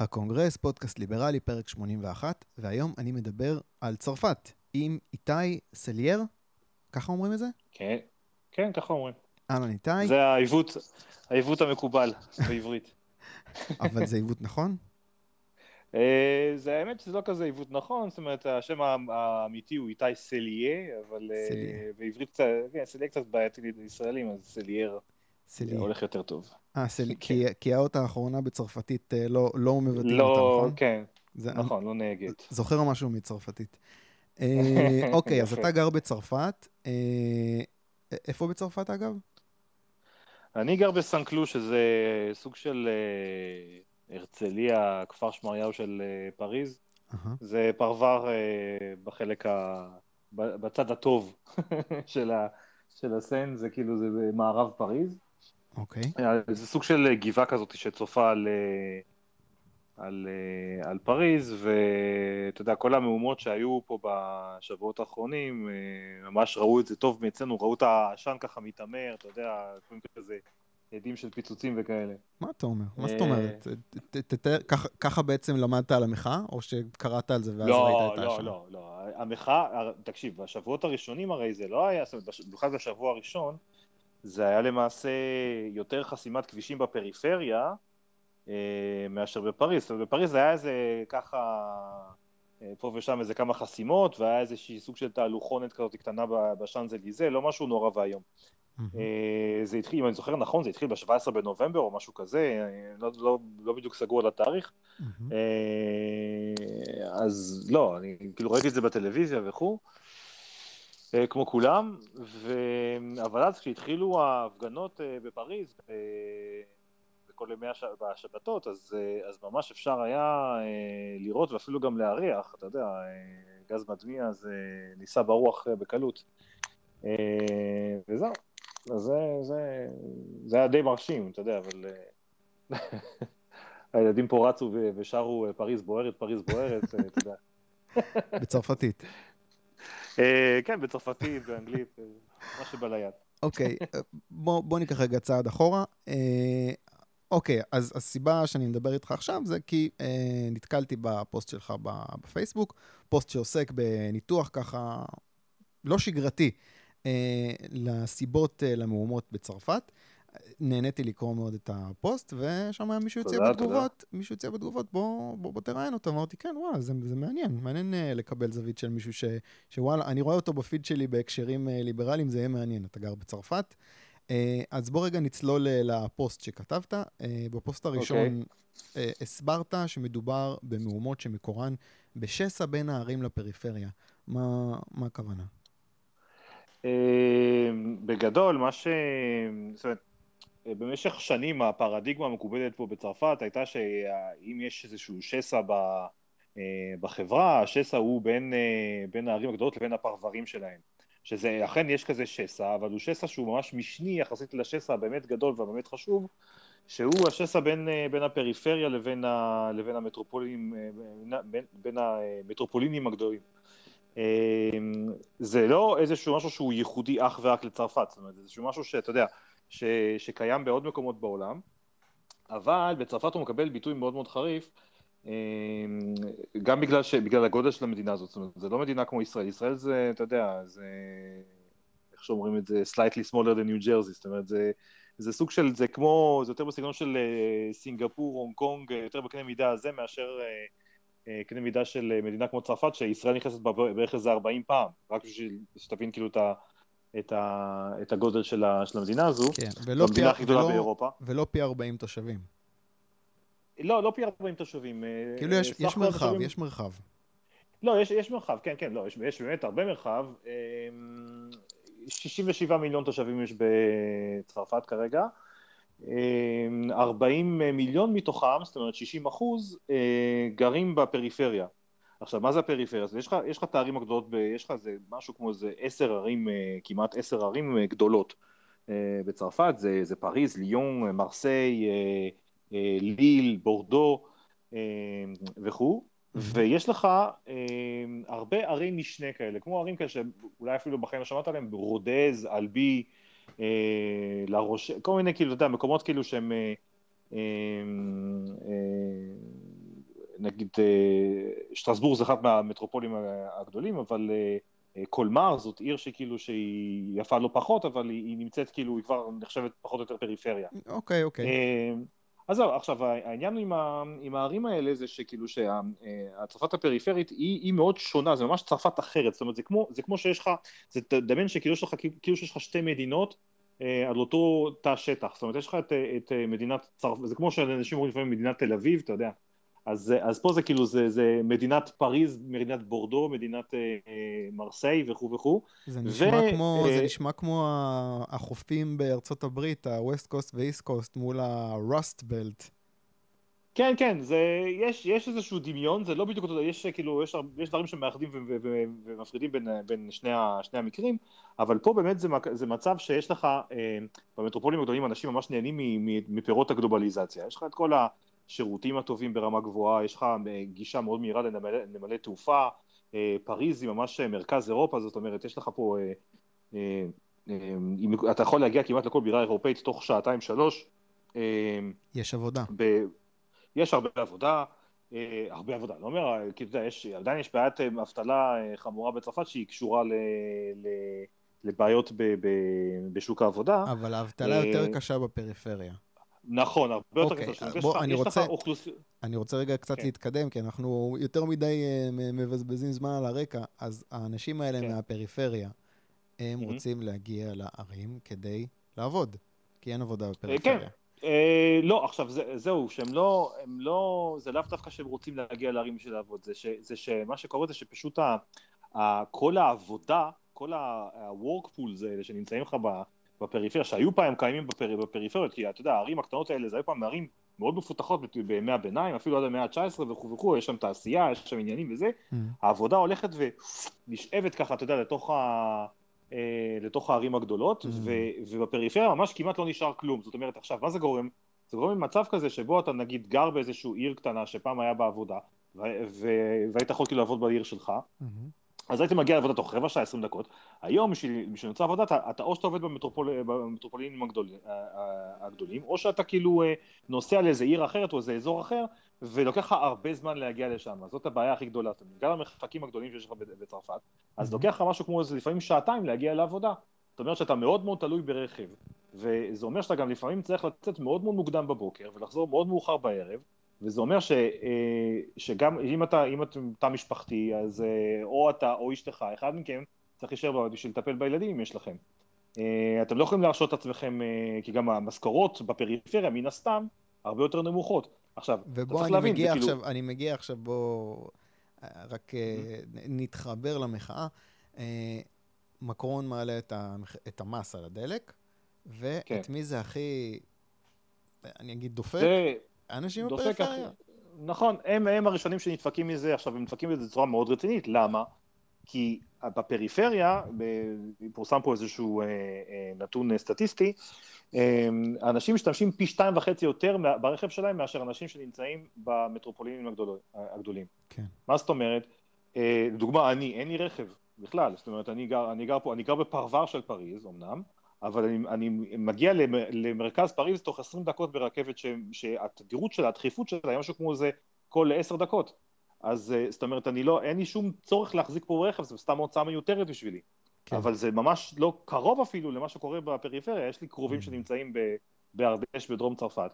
הקונגרס, פודקאסט ליברלי, פרק 81, והיום אני מדבר על צרפת עם איתי סלייר, ככה אומרים את זה? כן, כן, ככה אומרים. אהלן איתי. זה העיוות, העיוות המקובל בעברית. אבל זה עיוות נכון? אה, זה האמת שזה לא כזה עיוות נכון, זאת אומרת השם האמיתי הוא איתי סליה, אבל אה, בעברית קצת, כן, סליה קצת בעייתי לישראלים, אז סלייר הולך יותר טוב. אה, סל... כן. כי האות האחרונה בצרפתית אה, לא, לא מבטאים לא, אותה, נכון? כן, זה... נכון, לא נהגת. זוכר משהו מצרפתית. אוקיי, אז אתה גר בצרפת. איפה בצרפת אגב? אני גר בסנקלו, שזה סוג של הרצליה, כפר שמריהו של פריז. Uh-huh. זה פרבר בחלק ה... בצד הטוב של, ה... של הסן, זה כאילו, זה במערב פריז. אוקיי. Okay. אה, זה סוג של גבעה כזאת שצופה על, על, על פריז, ואתה יודע, כל המהומות שהיו פה בשבועות האחרונים, ממש ראו את זה טוב מאצלנו, ראו את העשן ככה מתעמר, אתה יודע, כזה עדים של פיצוצים וכאלה. מה אתה אומר? מה זאת אומרת? ככה בעצם למדת על המחאה, או שקראת על זה ואז לא, ראית את לא, האשם? לא, לא, לא. המחאה, תקשיב, בשבועות הראשונים הרי זה לא היה, זאת אומרת, במיוחד בשבוע הראשון, זה היה למעשה יותר חסימת כבישים בפריפריה אה, מאשר בפריז. זאת אומרת, בפריז היה איזה ככה, אה, פה ושם איזה כמה חסימות, והיה איזושהי סוג של תהלוכונת כזאת קטנה בשאנזליזה, לא משהו נורא ואיום. אה, זה התחיל, אם אני זוכר נכון, זה התחיל ב-17 בנובמבר או משהו כזה, לא, לא, לא בדיוק סגור על התאריך. אז לא, אני כאילו ראיתי את זה בטלוויזיה וכו', כמו כולם, ו... אבל אז כשהתחילו ההפגנות בפריז, בכל ימי הש... השבתות, אז, אז ממש אפשר היה לראות ואפילו גם להריח, אתה יודע, גז מדמיע זה ניסה ברוח בקלות. וזהו. אז זה, זה, זה היה די מרשים, אתה יודע, אבל אה, הילדים פה רצו ושרו אה, פריז בוערת, פריז בוערת, אה, אתה יודע. בצרפתית. כן, בצרפתית, באנגלית, מה שבא ליד. אוקיי, בוא, בוא ניקח רגע צעד אחורה. אוקיי, אז הסיבה שאני מדבר איתך עכשיו זה כי אה, נתקלתי בפוסט שלך בפייסבוק, פוסט שעוסק בניתוח ככה לא שגרתי אה, לסיבות אה, למהומות בצרפת. נהניתי לקרוא מאוד את הפוסט, ושם היה מישהו יוצא בתגובות, מישהו יוצא בתגובות, בוא, בוא, בוא תראיין אותו. אמרתי, כן, וואלה, זה, זה מעניין, מעניין uh, לקבל זווית של מישהו ש, שוואלה, אני רואה אותו בפיד שלי בהקשרים uh, ליברליים, זה יהיה מעניין, אתה גר בצרפת. Uh, אז בוא רגע נצלול uh, לפוסט שכתבת. Uh, בפוסט הראשון okay. uh, הסברת שמדובר במהומות שמקורן בשסע בין הערים לפריפריה. מה, מה הכוונה? אה, בגדול, מה ש... זאת אומרת, במשך שנים הפרדיגמה המקובלת פה בצרפת הייתה שאם יש איזשהו שסע ב... אה, בחברה, השסע הוא בין, אה, בין הערים הגדולות לבין הפרברים שלהם. שזה אכן יש כזה שסע, אבל הוא שסע שהוא ממש משני יחסית לשסע הבאמת גדול והבאמת חשוב, שהוא השסע בין, בין הפריפריה לבין, ה, לבין המטרופולינים, בין, בין המטרופולינים הגדולים. זה לא איזשהו משהו שהוא ייחודי אך ורק לצרפת, זאת אומרת, זה איזשהו משהו שאתה יודע, ש, שקיים בעוד מקומות בעולם, אבל בצרפת הוא מקבל ביטוי מאוד מאוד חריף, אמ, גם בגלל, ש, בגלל הגודל של המדינה הזאת, זאת אומרת, זה לא מדינה כמו ישראל, ישראל זה, אתה יודע, זה, איך שאומרים את זה, slightly smaller than New Jersey, זאת אומרת, זה, זה סוג של, זה כמו, זה יותר בסגנון של אה, סינגפור, הונג קונג, יותר בקנה מידה הזה מאשר אה, אה, קנה מידה של אה, מדינה כמו צרפת, שישראל נכנסת בערך איזה 40 פעם, רק בשביל שתבין כאילו את, ה, את, ה, את הגודל של, ה, של המדינה הזו, כן, ולא המדינה פי, הכי גדולה ולא, באירופה. ולא פי 40 תושבים. לא, לא פי 40 תושבים. אה, כאילו יש, יש מרחב, תושבים... יש מרחב. לא, יש, יש מרחב, כן, כן, לא, יש, יש באמת הרבה מרחב. 67 מיליון תושבים יש בצרפת כרגע. 40 אמ, מיליון מתוכם, זאת אומרת 60 אחוז, אה, גרים בפריפריה. עכשיו, מה זה הפריפריה? אז יש לך, יש לך את הערים הגדולות, ב, יש לך איזה משהו כמו איזה עשר ערים, אה, כמעט עשר ערים אה, גדולות. בצרפת, זה, זה פריז, ליון, מרסיי, ליל, בורדו וכו', ויש לך הרבה ערי משנה כאלה, כמו ערים כאלה שאולי אפילו בחיים לא שמעת עליהם, רודז, אלבי, אה, לראש, כל מיני כאילו, אתה יודע, מקומות כאילו שהם, אה, אה, נגיד שטרסבורג זה אחד מהמטרופולים הגדולים, אבל קולמר זאת עיר שכאילו שהיא יפה לא פחות, אבל היא, היא נמצאת כאילו, היא כבר נחשבת פחות או יותר פריפריה. אוקיי, אוקיי. אז זהו, עכשיו העניין עם, ה, עם הערים האלה זה שכאילו שהצרפת הפריפרית היא, היא מאוד שונה, זה ממש צרפת אחרת, זאת אומרת זה כמו, זה כמו שיש לך, זה תדמיין שכאילו יש לך, כאילו שיש לך שתי מדינות על אותו תא שטח, זאת אומרת יש לך את, את מדינת צרפת, זה כמו שאנשים אומרים לפעמים מדינת תל אביב, אתה יודע, אז, אז פה זה כאילו, זה, זה מדינת פריז, מדינת בורדו, מדינת אה, אה מרסיי וכו' וכו'. זה נשמע, ו, כמו, אה, זה נשמע כמו החופים בארצות הברית, ה-West Coast ו-East Coast מול ה-Rust Belt. כן, כן, זה, יש, יש איזשהו דמיון, זה לא בדיוק אותו, יש כאילו, יש, יש דברים שמאחדים ומפרידים בין, בין שני, שני המקרים, אבל פה באמת זה, זה מצב שיש לך, אה, במטרופולים הגדולים אנשים ממש נהנים מפירות הגלובליזציה, יש לך את כל ה... השירותים הטובים ברמה גבוהה, יש לך אה, גישה מאוד מהירה לנמלי תעופה, אה, פריז היא ממש מרכז אירופה, זאת אומרת, יש לך פה, אה, אתה יכול להגיע כמעט לכל בירה אירופאית תוך שעתיים שלוש. יש עבודה. ב... יש הרבה עבודה, הרבה עבודה, לא אומר, כי אתה יודע, יש, עדיין יש בעיית אבטלה חמורה בצרפת שהיא קשורה ל... ל... לבעיות ב... ב... בשוק העבודה. אבל האבטלה יותר קשה בפריפריה. נכון, הרבה יותר קצר. אוקיי, בוא, אני רוצה, אני רוצה רגע קצת כן. להתקדם, כי אנחנו יותר מדי uh, מבזבזים זמן על הרקע, אז האנשים האלה כן. מהפריפריה, הם mm-hmm. רוצים להגיע לערים כדי לעבוד, כי אין עבודה בפריפריה. כן. אה, לא, עכשיו זה, זהו, שהם לא, הם לא, זה לאו דווקא שהם רוצים להגיע לערים בשביל לעבוד, זה, ש, זה שמה שקורה זה שפשוט ה, ה, כל העבודה, כל ה-work pools האלה שנמצאים לך בפריפריה, שהיו פעם קיימים בפר... בפריפריות, כי אתה יודע, הערים הקטנות האלה זה היו פעם ערים מאוד מפותחות בימי הביניים, אפילו עד המאה ה-19 וכו' וכו', יש שם תעשייה, יש שם עניינים וזה, mm. העבודה הולכת ונשאבת ככה, אתה יודע, לתוך, ה... אה, לתוך הערים הגדולות, mm. ו... ובפריפריה ממש כמעט לא נשאר כלום, זאת אומרת, עכשיו, מה זה גורם? זה גורם למצב כזה שבו אתה נגיד גר באיזשהו עיר קטנה שפעם היה בעבודה, ו... ו... והיית יכול כאילו לעבוד בעיר שלך, mm-hmm. אז הייתי מגיע לעבודה תוך רבע שעה, עשרים דקות. היום, בשביל למצוא עבודה, אתה, אתה או שאתה עובד במטרופול, במטרופולינים הגדול, הגדולים, או שאתה כאילו אה, נוסע לאיזה עיר אחרת או איזה אזור אחר, ולוקח לך הרבה זמן להגיע לשם. זאת הבעיה הכי גדולה. בגלל המרחקים הגדולים שיש לך בצרפת, אז לוקח לך משהו כמו איזה לפעמים שעתיים להגיע לעבודה. זאת אומרת שאתה מאוד מאוד תלוי ברכב. וזה אומר שאתה גם לפעמים צריך לצאת מאוד מאוד מוקדם בבוקר ולחזור מאוד מאוחר בערב, וזה אומר ש, אה, שגם אם אתה, אם אתה תא משפחתי, אז אה, או אתה או אשתך, אחד מכם צריך להישאר בבית בשביל לטפל בילדים אם יש לכם. אה, אתם לא יכולים להרשות את עצמכם, כי גם המשכורות בפריפריה, מן הסתם, הרבה יותר נמוכות. עכשיו, ובוא, אני להבין, מגיע עכשיו, כאילו... אני מגיע עכשיו, בוא רק mm-hmm. נתחבר למחאה. מקרון מעלה את, המח... את המס על הדלק, ואת כן. מי זה הכי, אני אגיד, דופק? זה... אנשים בפריפריה. נכון, הם, הם הראשונים שנדפקים מזה, עכשיו הם נדפקים מזה בצורה מאוד רצינית, למה? כי בפריפריה, פורסם פה איזשהו אה, אה, נתון סטטיסטי, אה, אנשים משתמשים פי שתיים וחצי יותר ברכב שלהם מאשר אנשים שנמצאים במטרופולינים הגדול, הגדולים. כן. מה זאת אומרת? אה, לדוגמה, אני, אין לי רכב בכלל, זאת אומרת, אני גר, אני גר פה, אני גר בפרבר של פריז אמנם, אבל אני, אני מגיע למרכז פריז תוך 20 דקות ברכבת ש, שהתדירות שלה, הדחיפות שלה, היא משהו כמו זה כל 10 דקות. אז אה, זאת אומרת, אני לא, אין לי שום צורך להחזיק פה רכב, זו סתם הוצאה מיותרת בשבילי. כן. אבל זה ממש לא קרוב אפילו למה שקורה בפריפריה, יש לי קרובים mm. שנמצאים בארדש בדרום צרפת.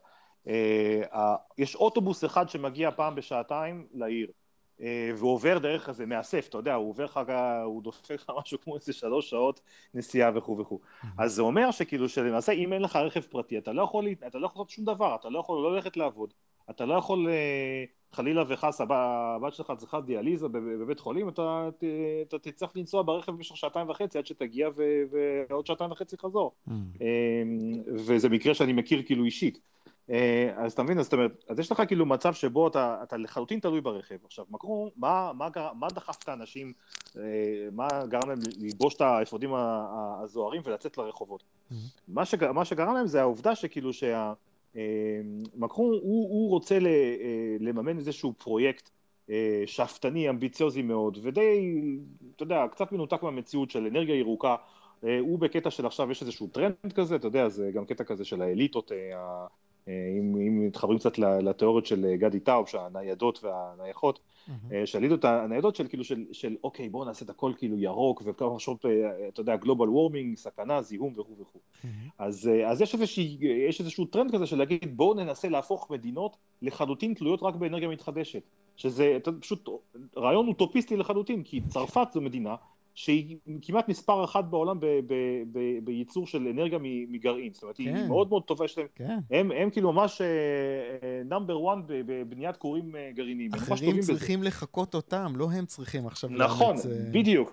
אה, יש אוטובוס אחד שמגיע פעם בשעתיים לעיר. אה, והוא עובר דרך איזה מאסף, אתה יודע, הוא עובר לך, הוא דופק לך משהו כמו איזה שלוש שעות נסיעה וכו' וכו'. אז זה אומר שכאילו שלמעשה אם אין לך רכב פרטי, אתה לא יכול, אתה לא יכול לעשות שום דבר, אתה לא יכול לא ללכת לעבוד, אתה לא יכול אה, חלילה וחס, הבת שלך צריכה דיאליזה בבית חולים, אתה, אתה תצטרך לנסוע ברכב במשך שעתיים וחצי עד שתגיע ועוד שעתיים וחצי חזור. Mm. אמ, וזה מקרה שאני מכיר כאילו אישית. אה, אז אתה מבין, אז זאת אומרת, אז יש לך כאילו מצב שבו אתה, אתה לחלוטין תלוי ברכב. עכשיו, מקרו, מה, מה, מה דחף את האנשים, אה, מה גרם להם ללבוש את האפודים הזוהרים ולצאת לרחובות? Mm-hmm. מה, שגר, מה שגרם להם זה העובדה שכאילו שהמקרו, אה, הוא, הוא רוצה לממן איזשהו פרויקט שאפתני, אמביציוזי מאוד, ודי, אתה יודע, קצת מנותק מהמציאות של אנרגיה ירוקה. הוא בקטע של עכשיו יש איזשהו טרנד כזה, אתה יודע, זה גם קטע כזה של האליטות אם, אם מתחברים קצת לתיאוריות של גדי טאוב, של הניידות והנייחות, mm-hmm. שעל ידו את הניידות של כאילו של, של אוקיי בואו נעשה את הכל כאילו ירוק וכמה חשוב, אתה יודע, global warming, סכנה, זיהום וכו' וכו'. Mm-hmm. אז, אז יש, איזושהי, יש איזשהו טרנד כזה של להגיד בואו ננסה להפוך מדינות לחלוטין תלויות רק באנרגיה מתחדשת. שזה פשוט רעיון אוטופיסטי לחלוטין, כי צרפת זו מדינה שהיא כמעט מספר אחת בעולם בייצור של אנרגיה מגרעין, זאת אומרת, כן. היא מאוד מאוד טובה שלהם, כן. הם, הם כאילו ממש number uh, one בבניית כורים uh, גרעיניים. אחרים צריכים בזה. לחקות אותם, לא הם צריכים עכשיו נכון, לאמץ... נכון, בדיוק.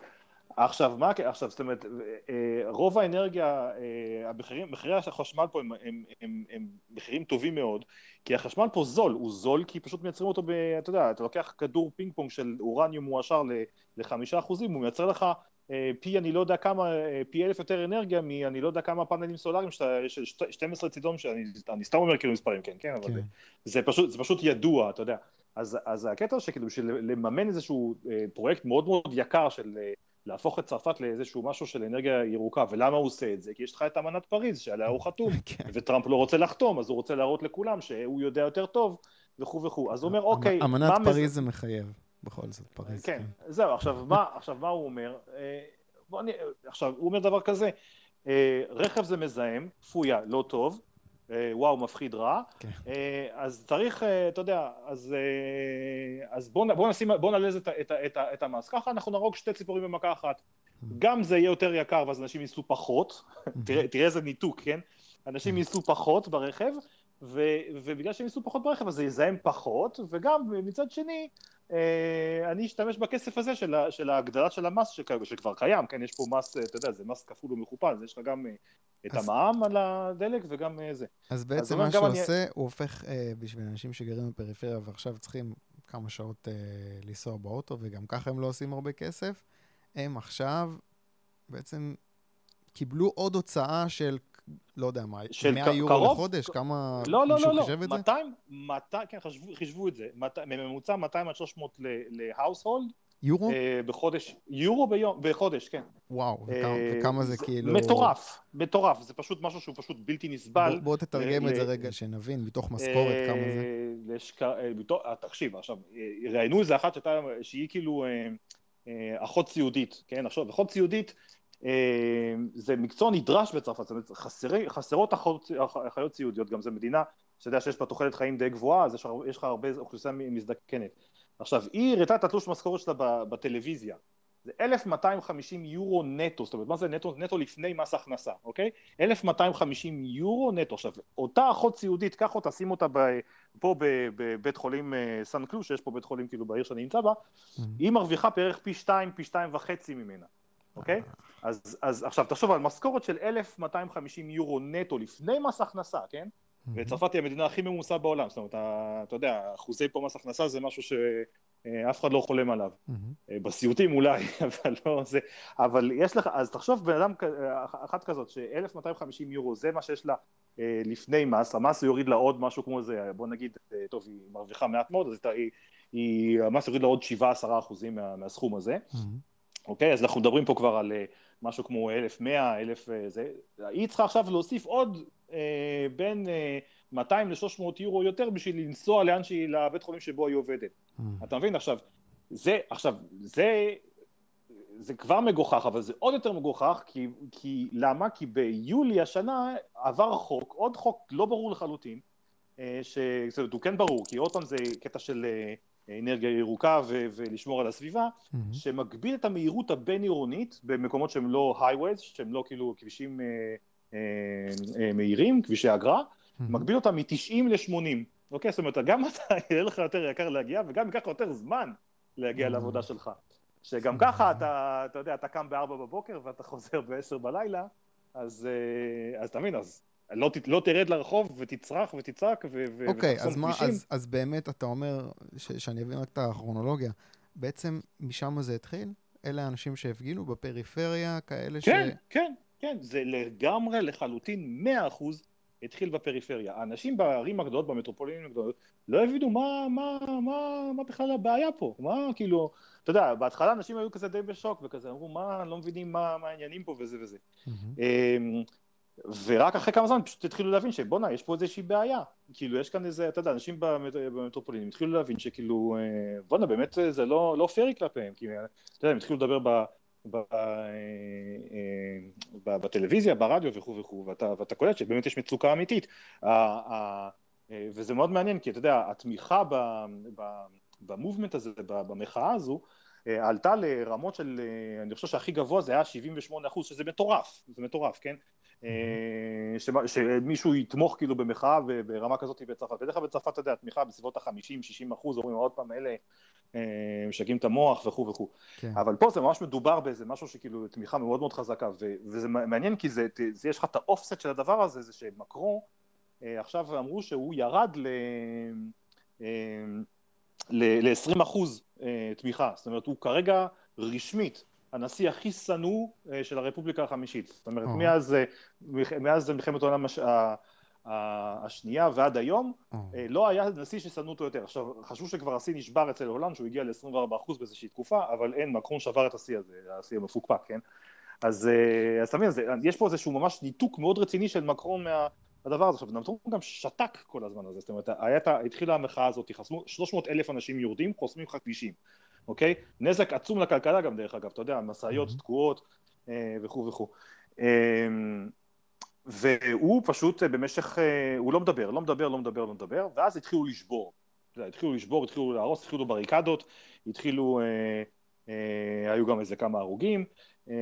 עכשיו, מה, עכשיו, זאת אומרת, אה, רוב האנרגיה, אה, המחירים, מחירי החשמל פה הם, הם, הם, הם מחירים טובים מאוד, כי החשמל פה זול, הוא זול כי פשוט מייצרים אותו, ב, אתה יודע, אתה לוקח כדור פינג פונג של אורניום מועשר לחמישה אחוזים, הוא מייצר לך אה, פי אני לא יודע כמה, פי אלף יותר אנרגיה מאני לא יודע כמה פאנלים סולאריים של 12 צידון, שאני סתם אומר כאילו מספרים, כן, כן, אבל כן. זה, פשוט, זה פשוט ידוע, אתה יודע. אז, אז הקטע שכאילו, של לממן איזשהו פרויקט מאוד מאוד יקר של להפוך את צרפת לאיזשהו משהו של אנרגיה ירוקה, ולמה הוא עושה את זה? כי יש לך את אמנת פריז שעליה הוא חתום, כן. וטראמפ לא רוצה לחתום, אז הוא רוצה להראות לכולם שהוא יודע יותר טוב, וכו' וכו'. אז הוא אומר, אוקיי, אמנת פריז. זה מחייב, בכל זאת, פריז. כן, כן. זהו, עכשיו מה, עכשיו מה הוא אומר? אה, עכשיו, הוא אומר דבר כזה, אה, רכב זה מזהם, פויה, לא טוב, וואו, מפחיד רע, כן. אה, אז צריך, אה, אתה יודע, אז, אז בואו בוא נשים, בואו נעלה את, את, את, את המס, ככה אנחנו נהרוג שתי ציפורים במכה אחת. גם זה יהיה יותר יקר ואז אנשים ייסעו פחות. תראה, תראה איזה ניתוק, כן? אנשים. ייסעו פחות ברכב, ו, ובגלל שהם ייסעו פחות ברכב אז זה יזהם פחות, וגם מצד שני, אני אשתמש בכסף הזה של, של ההגדלה של המס שכבר קיים, כן, יש פה מס, אתה יודע, זה מס כפול ומכופל, יש לך גם את אז... המע"מ על הדלק וגם אה, זה. אז בעצם אז מה שהוא עושה, אני... הוא הופך, אה, בשביל אנשים שגרים בפריפריה ועכשיו צריכים כמה שעות אה, לנסוע באוטו, וגם ככה הם לא עושים הרבה כסף, הם עכשיו בעצם קיבלו עוד הוצאה של, לא יודע מה, 100 יורו קרוב? לחודש? כמה, לא, לא, לא, לא, 200, 200, כן, חשבו, חישבו את זה, בממוצע 200 עד 300 להאוסהולד, יורו? Uh, בחודש, יורו ביום, בחודש, כן. וואו, uh, וכמה זה כאילו... מטורף, מטורף, זה פשוט משהו שהוא פשוט בלתי נסבל. בוא, בוא תתרגם ל- את זה רגע, שנבין, מתוך משכורת כמה זה. לשק... בתוך... תקשיב, עכשיו, ראיינו איזה אחת שהיא כאילו אחות סיעודית, כן, עכשיו, אחות סיעודית זה מקצוע נדרש בצרפת, זאת אומרת, חסרי, חסרות אחיות סיעודיות, גם זו מדינה, שאתה יודע שיש בה תוחלת חיים די גבוהה, אז יש לך הרבה אוכלוסייה מזדקנת. עכשיו, היא הראתה את התלוש משכורת שלה בטלוויזיה. זה 1,250 יורו נטו, זאת אומרת, מה זה נטו? נטו לפני מס הכנסה, אוקיי? 1,250 יורו נטו. עכשיו, אותה אחות סיעודית, קח אותה, שים אותה ב, פה בבית חולים אה, סן קלו, שיש פה בית חולים כאילו בעיר שאני נמצא בה, mm-hmm. היא מרוויחה בערך פי שתיים, פי שתיים וחצי ממנה, אוקיי? אז, אז עכשיו, תחשוב על משכורת של 1,250 יורו נטו לפני מס הכנסה, כן? וצרפת היא המדינה הכי ממוסה בעולם, זאת אומרת, אתה יודע, אחוזי פה מס הכנסה זה משהו שאף אחד לא חולם עליו. בסיוטים אולי, אבל לא זה, אבל יש לך, אז תחשוב בן אדם, אחת כזאת, ש-1250 יורו זה מה שיש לה אה, לפני מס, המס יוריד לה עוד משהו כמו זה, בוא נגיד, אה, טוב, היא מרוויחה מעט מאוד, אז היא, היא, המס יוריד לה עוד 7-10 אחוזים מה, מהסכום הזה. אוקיי, אז אנחנו מדברים פה כבר על אה, משהו כמו 1,100, 1,000 זה, היא צריכה עכשיו להוסיף עוד אה, בין 200 אה, ל-300 יורו יותר בשביל לנסוע לאן שהיא, לבית חולים שבו היא עובדת. Mm. אתה מבין? עכשיו, זה, עכשיו, זה, זה כבר מגוחך, אבל זה עוד יותר מגוחך, כי, כי למה? כי ביולי השנה עבר חוק, עוד חוק לא ברור לחלוטין, אה, זאת אומרת, הוא כן ברור, כי עוד פעם זה קטע של אנרגיה ירוקה ו- ולשמור על הסביבה, mm-hmm. שמגביל את המהירות הבין-עירונית במקומות שהם לא highways, שהם לא כאילו כבישים אה, אה, מהירים, כבישי אגרה, mm-hmm. מגביל אותם מ-90 ל-80. אוקיי? זאת אומרת, גם אתה, יהיה לך יותר יקר להגיע, וגם ייקח יותר זמן להגיע mm-hmm. לעבודה שלך. שגם ככה אתה, אתה יודע, אתה קם ב-4 בבוקר ואתה חוזר ב-10 בלילה, אז, אה, אז תבין, אז לא, לא תרד לרחוב ותצרח ותצעק ו- אוקיי, אז, מה, אז, אז באמת אתה אומר, ש- שאני אבין רק את הכרונולוגיה, בעצם משם זה התחיל? אלה האנשים שהפגינו בפריפריה, כאלה כן, ש... כן, כן, כן, זה לגמרי, לחלוטין, 100% התחיל בפריפריה. האנשים בערים הגדולות, במטרופולינים הגדולות, לא הבינו מה, מה, מה, מה בכלל הבעיה פה, מה כאילו, אתה יודע, בהתחלה אנשים היו כזה די בשוק וכזה, אמרו, מה, לא מבינים מה, מה העניינים פה וזה וזה. Mm-hmm. ורק אחרי כמה זמן פשוט התחילו להבין שבואנה, יש פה איזושהי בעיה. כאילו, יש כאן איזה, אתה יודע, אנשים במטרופולינים התחילו להבין שכאילו, אה, בואנה, באמת זה לא, לא פיירי כלפיהם. כי, אתה יודע, הם התחילו לדבר ב... ב, אה, ב, בטלוויזיה, ברדיו וכו' וכו', ואתה, ואתה קולט שבאמת יש מצוקה אמיתית. וזה מאוד מעניין, כי אתה יודע, התמיכה במובמנט הזה, במחאה הזו, אה, עלתה לרמות של, אה, אני חושב שהכי גבוה זה היה 78 אחוז, שזה מטורף, זה מטורף, כן? אה, שמישהו יתמוך כאילו במחאה ברמה כזאת בצרפת. בדרך כלל בצרפת, אתה יודע, תמיכה בסביבות ה-50-60 אחוז, אומרים עוד פעם, אלה משגעים את המוח וכו' וכו'. כן. אבל פה זה ממש מדובר באיזה משהו שכאילו תמיכה מאוד מאוד חזקה, וזה מעניין כי זה, זה, יש לך את האופסט של הדבר הזה, זה שמקרו, עכשיו אמרו שהוא ירד ל... ל-20 אחוז אה, תמיכה, זאת אומרת הוא כרגע רשמית הנשיא הכי שנוא אה, של הרפובליקה החמישית, זאת אומרת oh. מאז, אה, מאז מלחמת העולם הש... השנייה ועד היום oh. לא היה נשיא ששנאו אותו יותר, עכשיו חשבו שכבר השיא נשבר אצל הולנד שהוא הגיע ל-24% באיזושהי תקופה, אבל אין, מקרון שבר את השיא הזה, השיא המפוקפק, כן? אז אתה מבין, יש פה איזשהו ממש ניתוק מאוד רציני של מקרון מה... הדבר הזה. עכשיו, נתון גם שתק כל הזמן הזה, זאת אומרת, הייתה, התחילה המחאה הזאת, חסמו 300 אלף אנשים יורדים, חוסמים לך כבישים, אוקיי? נזק עצום לכלכלה גם דרך אגב, אתה יודע, משאיות. תקועות אה, וכו' וכו'. אה, והוא פשוט במשך, אה, הוא לא מדבר, לא מדבר, לא מדבר, לא מדבר, ואז התחילו לשבור. התחילו לשבור, התחילו להרוס, התחילו בריקדות, התחילו, אה, אה, היו גם איזה כמה הרוגים אה,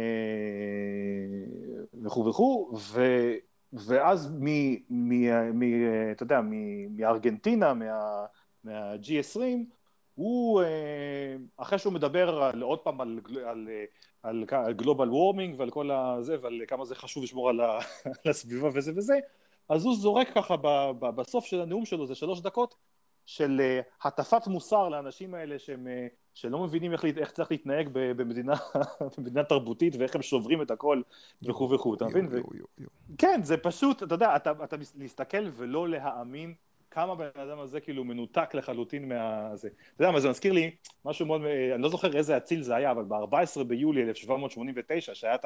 וכו' וכו', ואז מ... מ... מ... אתה יודע, מארגנטינה, מה... מה-G20, הוא, אה, אחרי שהוא מדבר על, עוד פעם על, על, על, על גלובל וורמינג ועל כל הזה ועל כמה זה חשוב לשמור על, ה, על הסביבה וזה וזה, אז הוא זורק ככה ב, ב, בסוף של הנאום שלו, זה שלוש דקות, של אה, הטפת מוסר לאנשים האלה שהם, אה, שלא מבינים איך, איך צריך להתנהג במדינה, במדינה תרבותית ואיך הם שוברים את הכל וכו' וכו', אתה מבין? כן, זה פשוט, אתה יודע, אתה, אתה להסתכל ולא להאמין כמה בן אדם הזה כאילו מנותק לחלוטין מה... זה. אתה יודע מה, זה מזכיר לי משהו מאוד, אה, אני לא זוכר איזה אציל זה היה, אבל ב-14 ביולי 1789, שהיה את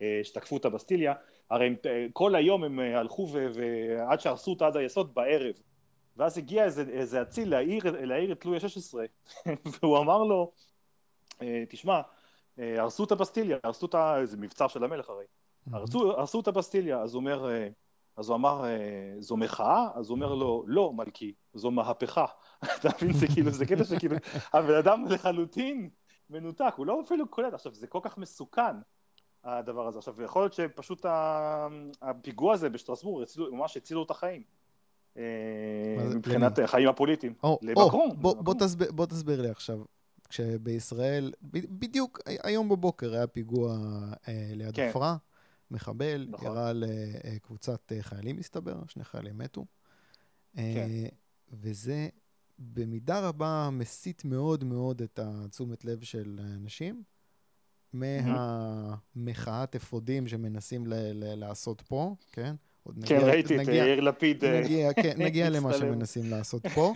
השתקפות הבסטיליה, הרי הם, כל היום הם הלכו ועד שהרסו אותה עד היסוד בערב. ואז הגיע איזה, איזה אציל להעיר, להעיר את לואי ה-16, והוא אמר לו, אה, תשמע, אה, הרסו את הבסטיליה, הרסו את ה... איזה מבצר של המלך הרי, הרסו, הרסו את הבסטיליה, אז הוא אומר, אה, אז הוא אמר, זו מחאה? אז הוא אומר לו, לא, מלכי, זו מהפכה. אתה מבין, זה כאילו, זה קטע שכאילו, הבן אדם לחלוטין מנותק, הוא לא אפילו קולט, עכשיו, זה כל כך מסוכן. הדבר הזה. עכשיו, יכול להיות שפשוט הפיגוע הזה בשטרסבורג ממש הצילו את החיים. אה, מבחינת החיים הפוליטיים. למקרון. בוא תסביר לי עכשיו. כשבישראל, בדיוק היום בבוקר היה פיגוע אה, ליד כן. מחבל, נכון. ירה לקבוצת אה, חיילים מסתבר, שני חיילים מתו. כן. וזה במידה רבה מסיט מאוד מאוד את התשומת לב של אנשים מהמחאת אפודים שמנסים לעשות פה, כן? עוד כן, נגיע, כן, ראיתי נגיע, את יאיר לפיד. אה, נגיע, כן, נגיע למה שמנסים לעשות פה,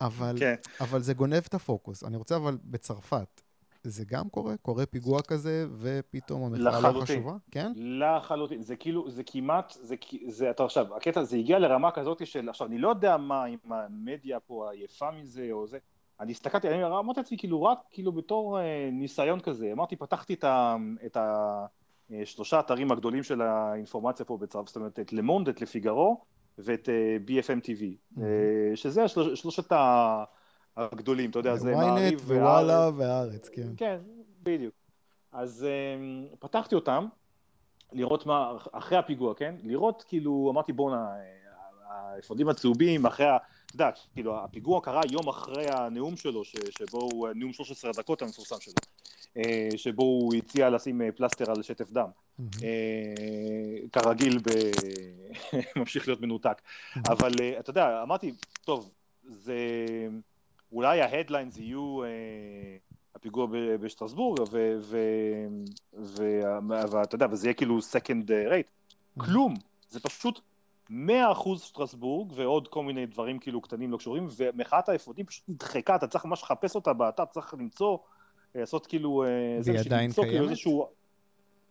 אבל, כן. אבל זה גונב את הפוקוס. אני רוצה אבל בצרפת, זה גם קורה? קורה פיגוע כזה, ופתאום המחאה לא חשובה? כן? לחלוטין. זה כאילו, זה כמעט, זה, זה, אתה עכשיו, הקטע, זה הגיע לרמה כזאת של, עכשיו, אני לא יודע מה, אם המדיה פה עייפה מזה או זה, אני הסתכלתי, אני אמרתי לעצמי, כאילו, רק, כאילו, בתור אה, ניסיון כזה, אמרתי, פתחתי את ה... את ה אה, שלושה אתרים הגדולים של האינפורמציה פה בצרפת, זאת אומרת את למונד, את לפיגרו ואת אה, BFM TV, mm-hmm. אה, שזה השלוש, שלושת הגדולים, אתה יודע, זה מעריב ווואלה והארץ, כן. כן, בדיוק. אז פתחתי אותם, לראות מה, אחרי הפיגוע, כן? לראות כאילו, אמרתי בואנה, האפודים הצהובים, אחרי ה... אתה יודע, כאילו, הפיגוע קרה יום אחרי הנאום שלו, ש, שבו הוא, נאום 13 הדקות המפורסם שלו. אה, שבו הוא הציע לשים אה, פלסטר על שטף דם. אה, כרגיל, ממשיך להיות מנותק. אבל אתה יודע, אמרתי, טוב, זה... אולי ה headlines יהיו הפיגוע בשטרסבורג, ואתה יודע, וזה יהיה כאילו second rate. כלום, זה פשוט 100% שטרסבורג ועוד כל מיני דברים כאילו קטנים לא קשורים, ומחאת האפודים פשוט נדחקה, אתה צריך ממש לחפש אותה באתר, צריך למצוא לעשות כאילו... אה, והיא עדיין כאילו קיימת? כאילו איזשהו...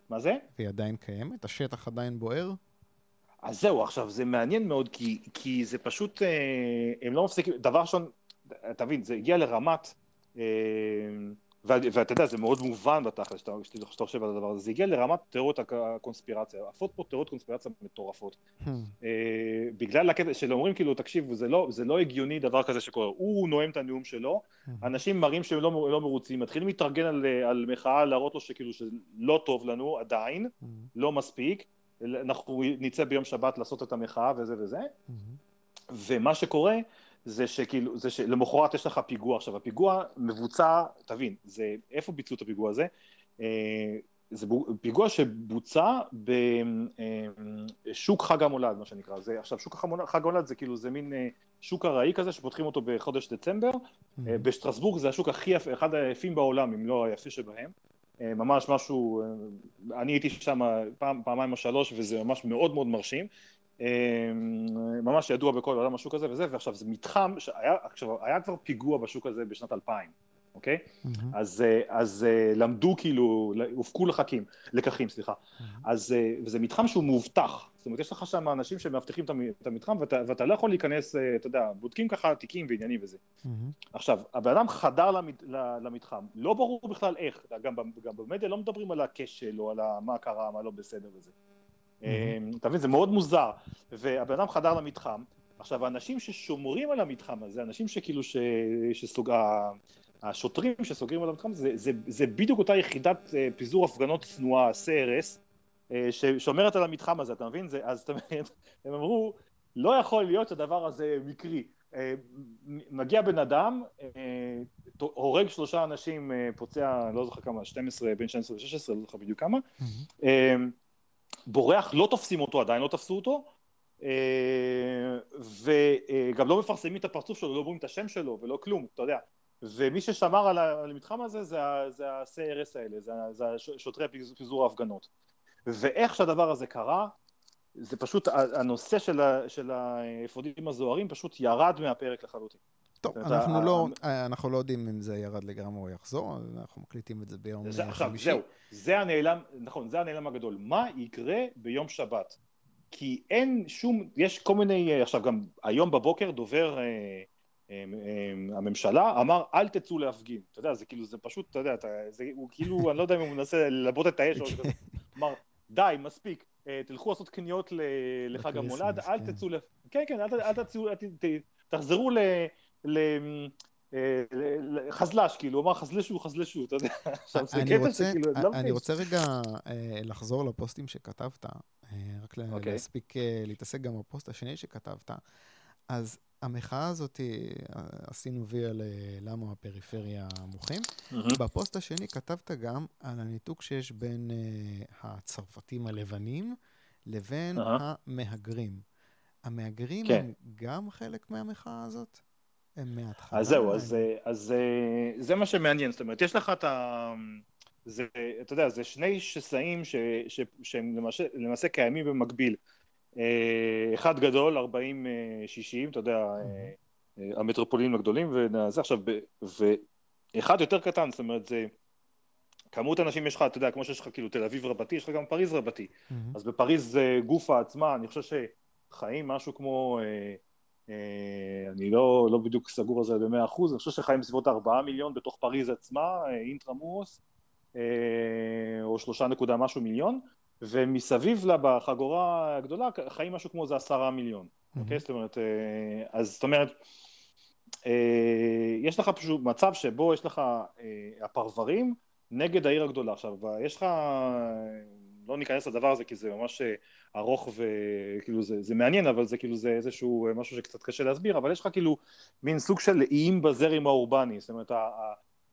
מה זה? והיא עדיין קיימת? השטח עדיין בוער? אז זהו, עכשיו, זה מעניין מאוד, כי, כי זה פשוט, אה, הם לא מפסיקים, דבר ראשון, תבין, זה הגיע לרמת, אה, ואתה יודע, זה מאוד מובן בתכל'ס, שאתה חושב על הדבר הזה, זה הגיע לרמת תיאוריות הקונספירציה, עפות פה תיאוריות קונספירציה מטורפות. Hmm. אה, בגלל הקטע של אומרים כאילו, תקשיבו, זה לא, זה לא הגיוני דבר כזה שקורה, הוא נואם את הנאום שלו, hmm. אנשים מראים שהם לא, לא מרוצים, מתחילים להתארגן על, על מחאה, להראות לו שכאילו שלא טוב לנו עדיין, hmm. לא מספיק, אנחנו נצא ביום שבת לעשות את המחאה וזה וזה, ומה שקורה זה שכאילו, זה שלמחרת יש לך פיגוע. עכשיו, הפיגוע מבוצע, תבין, זה, איפה ביצעו את הפיגוע הזה? אה, זה פיגוע שבוצע בשוק חג המולד, מה שנקרא. זה, עכשיו, שוק חג המולד זה כאילו, זה מין אה, שוק ארעי כזה, שפותחים אותו בחודש דצמבר. Mm-hmm. בשטרסבורג זה השוק הכי יפה, אחד היפים בעולם, אם לא היפה שבהם. ממש משהו, אני הייתי שם פעם, פעמיים או שלוש, וזה ממש מאוד מאוד מרשים. אמ, ממש ידוע בכל העולם השוק הזה וזה, ועכשיו זה מתחם, שהיה, עכשיו, היה כבר פיגוע בשוק הזה בשנת 2000, אוקיי? Mm-hmm. אז, אה, אז אה, למדו כאילו, הופקו לחכים, לקחים, סליחה. Mm-hmm. אז, אה, וזה מתחם שהוא מאובטח, זאת אומרת, יש לך שם אנשים שמאבטחים את המתחם, ואתה, ואתה לא יכול להיכנס, אתה יודע, בודקים ככה תיקים ועניינים וזה. Mm-hmm. עכשיו, הבן אדם חדר למת, למתחם, לא ברור בכלל איך, גם, גם במדיה לא מדברים על הכשל או על מה קרה, מה לא בסדר וזה. אמ, אתה מבין, זה מאוד מוזר. והבן אדם חדר למתחם, עכשיו האנשים ששומרים על המתחם הזה, אנשים שכאילו, ש... שסוג... השוטרים שסוגרים על המתחם, זה, זה, זה בדיוק אותה יחידת אה, פיזור הפגנות צנועה, CRS, אה, ששומרת על המתחם הזה, אתה מבין? זה, אז אתה מבין, הם אמרו, לא יכול להיות שהדבר הזה מקרי. אה, מגיע בן אדם, הורג שלושה אנשים, פוצע, לא זוכר כמה, 12, בין 12 ל-16, לא זוכר בדיוק כמה, בורח, לא תופסים אותו, עדיין לא תפסו אותו, אה, וגם לא מפרסמים את הפרצוף שלו, לא אומרים את השם שלו ולא כלום, אתה יודע. ומי ששמר על המתחם הזה זה, זה ה-CRS האלה, זה, זה שוטרי פיזור ההפגנות. ואיך שהדבר הזה קרה, זה פשוט, הנושא של האפודים הזוהרים פשוט ירד מהפרק לחלוטין. טוב, אנחנו לא, אה, אנחנו לא יודעים אם זה ירד לגמרי או יחזור, אנחנו מקליטים את זה ביום חמישי. עכשיו, זהו, זה הנעלם, נכון, זה הנעלם הגדול. מה יקרה ביום שבת? כי אין שום, יש כל מיני, אה, עכשיו גם היום בבוקר דובר אה, אה, אה, הממשלה אמר אל תצאו להפגין, אתה יודע, זה כאילו, זה פשוט, אתה יודע, אתה, זה, הוא כאילו, אני לא יודע אם הוא מנסה ללבות את האש או משהו כזה, אמר די, מספיק, אה, תלכו לעשות קניות לחג המולד, אל כן. תצאו, כן, כן, אל תצאו, תחזרו ל... חזל"ש, כאילו, הוא אמר חזלשו, חזלשו, אתה יודע. עכשיו, זה קטע שכאילו, לא אני רוצה רגע אה, לחזור לפוסטים שכתבת, אה, רק אוקיי. להספיק אה, להתעסק גם בפוסט השני שכתבת. אז המחאה הזאת, עשינו ויה ללמה הפריפריה מוחים. בפוסט השני כתבת גם על הניתוק שיש בין הצרפתים הלבנים לבין המהגרים. המהגרים כן. הם גם חלק מהמחאה הזאת? הם מההתחלה. אז זהו, אז, אז אה, זה מה שמעניין, זאת אומרת, יש לך את ה... זה, אתה יודע, זה שני שסעים ש, ש, שהם למעשה, למעשה קיימים במקביל. אה, אחד גדול, 40-60, אה, אתה יודע, המטרופולינים הגדולים, וזה עכשיו, ואחד יותר קטן, זאת אומרת, זה... כמות אנשים יש לך, אתה יודע, כמו שיש לך כאילו תל אביב רבתי, יש לך גם פריז רבתי. Mm-hmm. אז בפריז זה גופה עצמה, אני חושב שחיים משהו כמו אה, אני לא, לא בדיוק סגור על זה במאה אחוז, אני חושב שחיים בסביבות ארבעה מיליון בתוך פריז עצמה, אה, אינטרמוס, אה, או שלושה נקודה משהו מיליון, ומסביב לה בחגורה הגדולה חיים משהו כמו זה עשרה מיליון, אוקיי? Mm-hmm. זאת אומרת, אז זאת אומרת, יש לך פשוט מצב שבו יש לך הפרברים נגד העיר הגדולה. עכשיו, יש לך לא ניכנס לדבר הזה כי זה ממש אה, ארוך וכאילו זה, זה מעניין אבל זה כאילו זה איזשהו אה, משהו שקצת קשה להסביר אבל יש לך כאילו מין סוג של איים בזרם האורבני זאת אומרת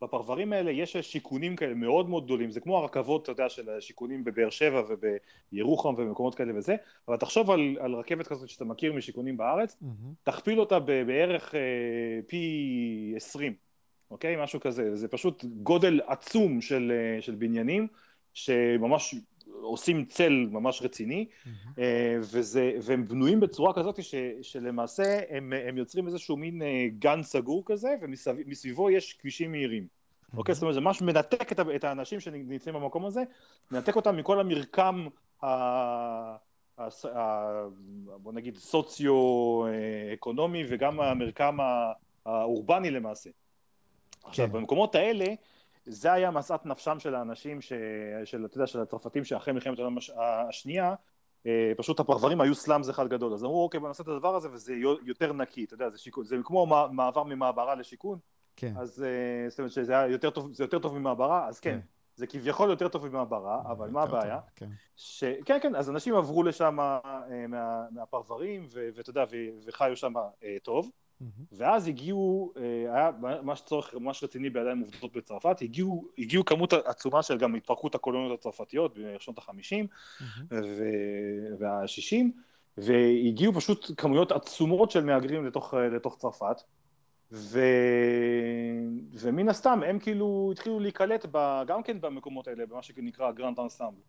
בפרברים האלה יש שיכונים כאלה מאוד מאוד גדולים זה כמו הרכבות אתה יודע של השיכונים בבאר שבע ובירוחם ומקומות כאלה וזה אבל תחשוב על, על רכבת כזאת שאתה מכיר משיכונים בארץ mm-hmm. תכפיל אותה בערך אה, פי עשרים אוקיי משהו כזה זה פשוט גודל עצום של, אה, של בניינים שממש עושים צל ממש רציני, mm-hmm. וזה, והם בנויים בצורה כזאת ש, שלמעשה הם, הם יוצרים איזשהו מין אה, גן סגור כזה, ומסביבו יש כבישים מהירים. Mm-hmm. אוקיי? זאת אומרת, זה ממש מנתק את, את האנשים שנמצאים במקום הזה, מנתק אותם מכל המרקם ה... בוא נגיד סוציו-אקונומי וגם המרקם האורבני למעשה. כן. עכשיו במקומות האלה זה היה משאת נפשם של האנשים, ש... של, אתה יודע, של הצרפתים שאחרי מלחמת העולם השנייה, אה, פשוט הפרברים היו סלאמס אחד גדול, אז אמרו אוקיי בוא נעשה את הדבר הזה וזה יותר נקי, אתה יודע, זה, שיקון, זה כמו מעבר ממעברה לשיכון, כן. אז אה, זאת אומרת שזה היה יותר טוב, זה יותר טוב ממעברה, אז כן, כן זה כביכול יותר טוב ממעברה, אבל מה הבעיה? כן. ש... כן, כן, אז אנשים עברו לשם אה, מה... מהפרברים, ואתה יודע, וחיו שם טוב. ואז הגיעו, אה, היה ממש צורך ממש רציני בידיים עובדות בצרפת, הגיעו, הגיעו כמות עצומה של גם התפרקות הקולוניות הצרפתיות בשנות החמישים והשישים, והגיעו פשוט כמויות עצומות של מהגרים לתוך, לתוך צרפת, ו... ומן הסתם הם כאילו התחילו להיקלט ב... גם כן במקומות האלה, במה שנקרא grands ensembles.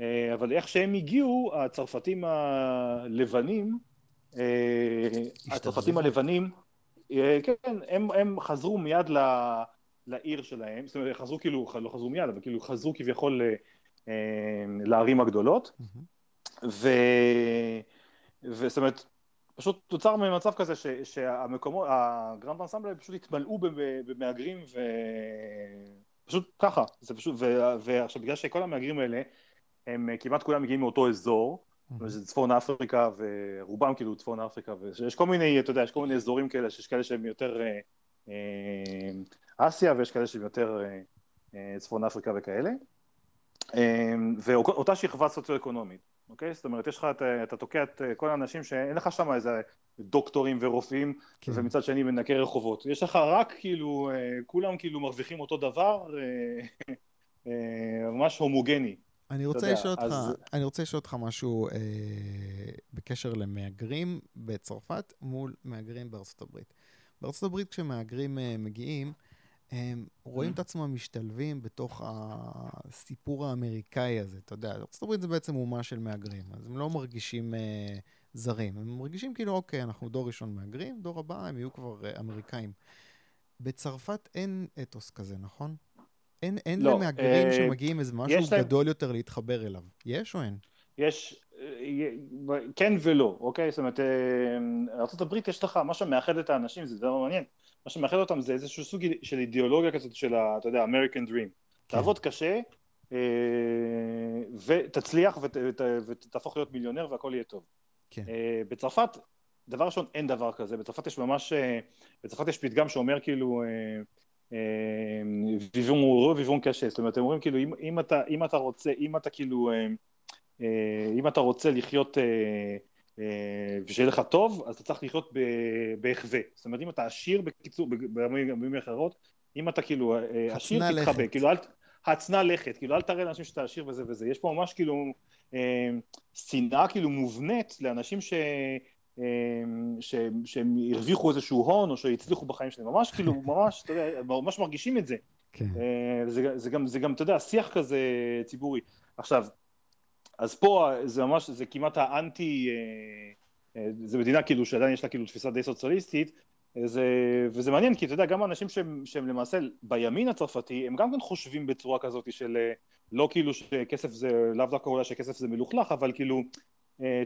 אה, אבל איך שהם הגיעו, הצרפתים הלבנים, אה, הצרפתים הלבנים, אה, כן, הם, הם חזרו מיד ל, לעיר שלהם, זאת אומרת, חזרו כאילו, לא חזרו מיד, אבל כאילו חזרו כביכול אה, לערים הגדולות, ו... וזאת אומרת, פשוט תוצר ממצב כזה ש, שהמקומות, הגרנד אנסמבל פשוט התמלאו במהגרים ופשוט ככה, זה פשוט, ו, ועכשיו בגלל שכל המהגרים האלה הם כמעט כולם מגיעים מאותו אזור, זה צפון אפריקה ורובם כאילו צפון אפריקה ויש כל מיני, אתה יודע, יש כל מיני אזורים כאלה שיש כאלה שהם יותר אה, אה, אסיה ויש כאלה שהם יותר אה, צפון אפריקה וכאלה ואותה שכבה סוציו-אקונומית, אוקיי? זאת אומרת, יש לך, אתה תוקע את כל האנשים שאין לך שם איזה דוקטורים ורופאים כן. ומצד שני מנקי רחובות, יש לך רק כאילו, כולם כאילו מרוויחים אותו דבר, ממש הומוגני. אני רוצה לשאול אותך, אז... אני רוצה לשאול אותך משהו אה, בקשר למהגרים בצרפת מול מהגרים בארצות הברית. בארצות הברית כשמהגרים אה, מגיעים, הם רואים את עצמם משתלבים בתוך הסיפור האמריקאי הזה, אתה יודע, ארצות הברית זה בעצם אומה של מהגרים, אז הם לא מרגישים אה, זרים, הם מרגישים כאילו, אוקיי, אנחנו דור ראשון מהגרים, דור הבא הם יהיו כבר אה, אמריקאים. בצרפת אין אתוס כזה, נכון? אין, אין לא, למהגרים אה, שמגיעים איזה משהו גדול להם... יותר להתחבר אליו. יש או אין? יש, אה, כן ולא, אוקיי? זאת אומרת, אה, ארה"ב יש לך, מה שמאחד את האנשים, זה דבר מעניין, מה שמאחד אותם זה איזשהו סוג של אידיאולוגיה כזאת של, ה, אתה יודע, American Dream. כן. תעבוד קשה, אה, ותצליח ות, ות, ותהפוך להיות מיליונר והכל יהיה טוב. כן. בצרפת, דבר ראשון, אין דבר כזה. בצרפת יש ממש, בצרפת יש פתגם שאומר כאילו, אה, ויבון אורו, ויבון קשה, זאת אומרת, הם אומרים כאילו, אם, אם, אתה, אם אתה רוצה, אם אתה כאילו, אה, אה, אם אתה רוצה לחיות אה, ושיהיה לך טוב, אז אתה צריך לחיות בהחווה. זאת אומרת, אם אתה עשיר, בקיצור, במילים אחרות, אם אתה כאילו עשיר, תתחבא, כאילו אל... הצנע לכת, כאילו אל תראה לאנשים שאתה עשיר וזה וזה. יש פה ממש כאילו שנאה כאילו מובנית לאנשים ש... אמ, שהם, שהם הרוויחו איזשהו הון או שהצליחו בחיים שלהם, ממש כאילו, ממש, אתה יודע, ממש מרגישים את זה. כן. אה, זה, זה, גם, זה גם, אתה יודע, שיח כזה ציבורי. עכשיו, אז פה זה ממש, זה כמעט האנטי, אה, אה, זה מדינה כאילו שעדיין יש לה כאילו תפיסה די סוציאליסטית, זה, וזה מעניין כי אתה יודע, גם האנשים שהם, שהם למעשה בימין הצרפתי, הם גם כן חושבים בצורה כזאת של לא כאילו שכסף זה, לאו דווקא אולי שכסף זה מלוכלך, אבל כאילו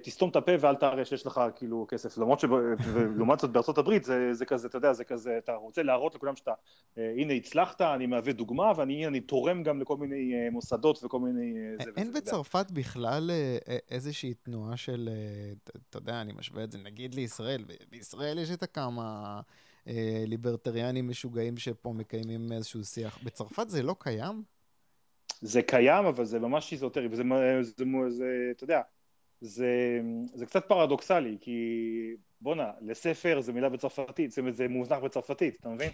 תסתום את הפה ואל תראה שיש לך כאילו כסף, למרות שלעומת זאת בארצות הברית זה, זה כזה, אתה יודע, זה כזה, אתה רוצה להראות לכולם שאתה, אה, הנה הצלחת, אני מהווה דוגמה ואני אני תורם גם לכל מיני אה, מוסדות וכל מיני... זה, אין וזה, בצרפת יודע. בכלל איזושהי תנועה של, אתה יודע, אני משווה את זה נגיד לישראל, בישראל יש את הכמה ליברטריאנים משוגעים שפה מקיימים איזשהו שיח, בצרפת זה לא קיים? זה קיים, אבל זה ממש איזוטרי, וזה, זה, זה, זה, אתה יודע, זה, זה קצת פרדוקסלי, כי בואנה, לספר זה מילה בצרפתית, זאת אומרת זה מוזנח בצרפתית, אתה מבין?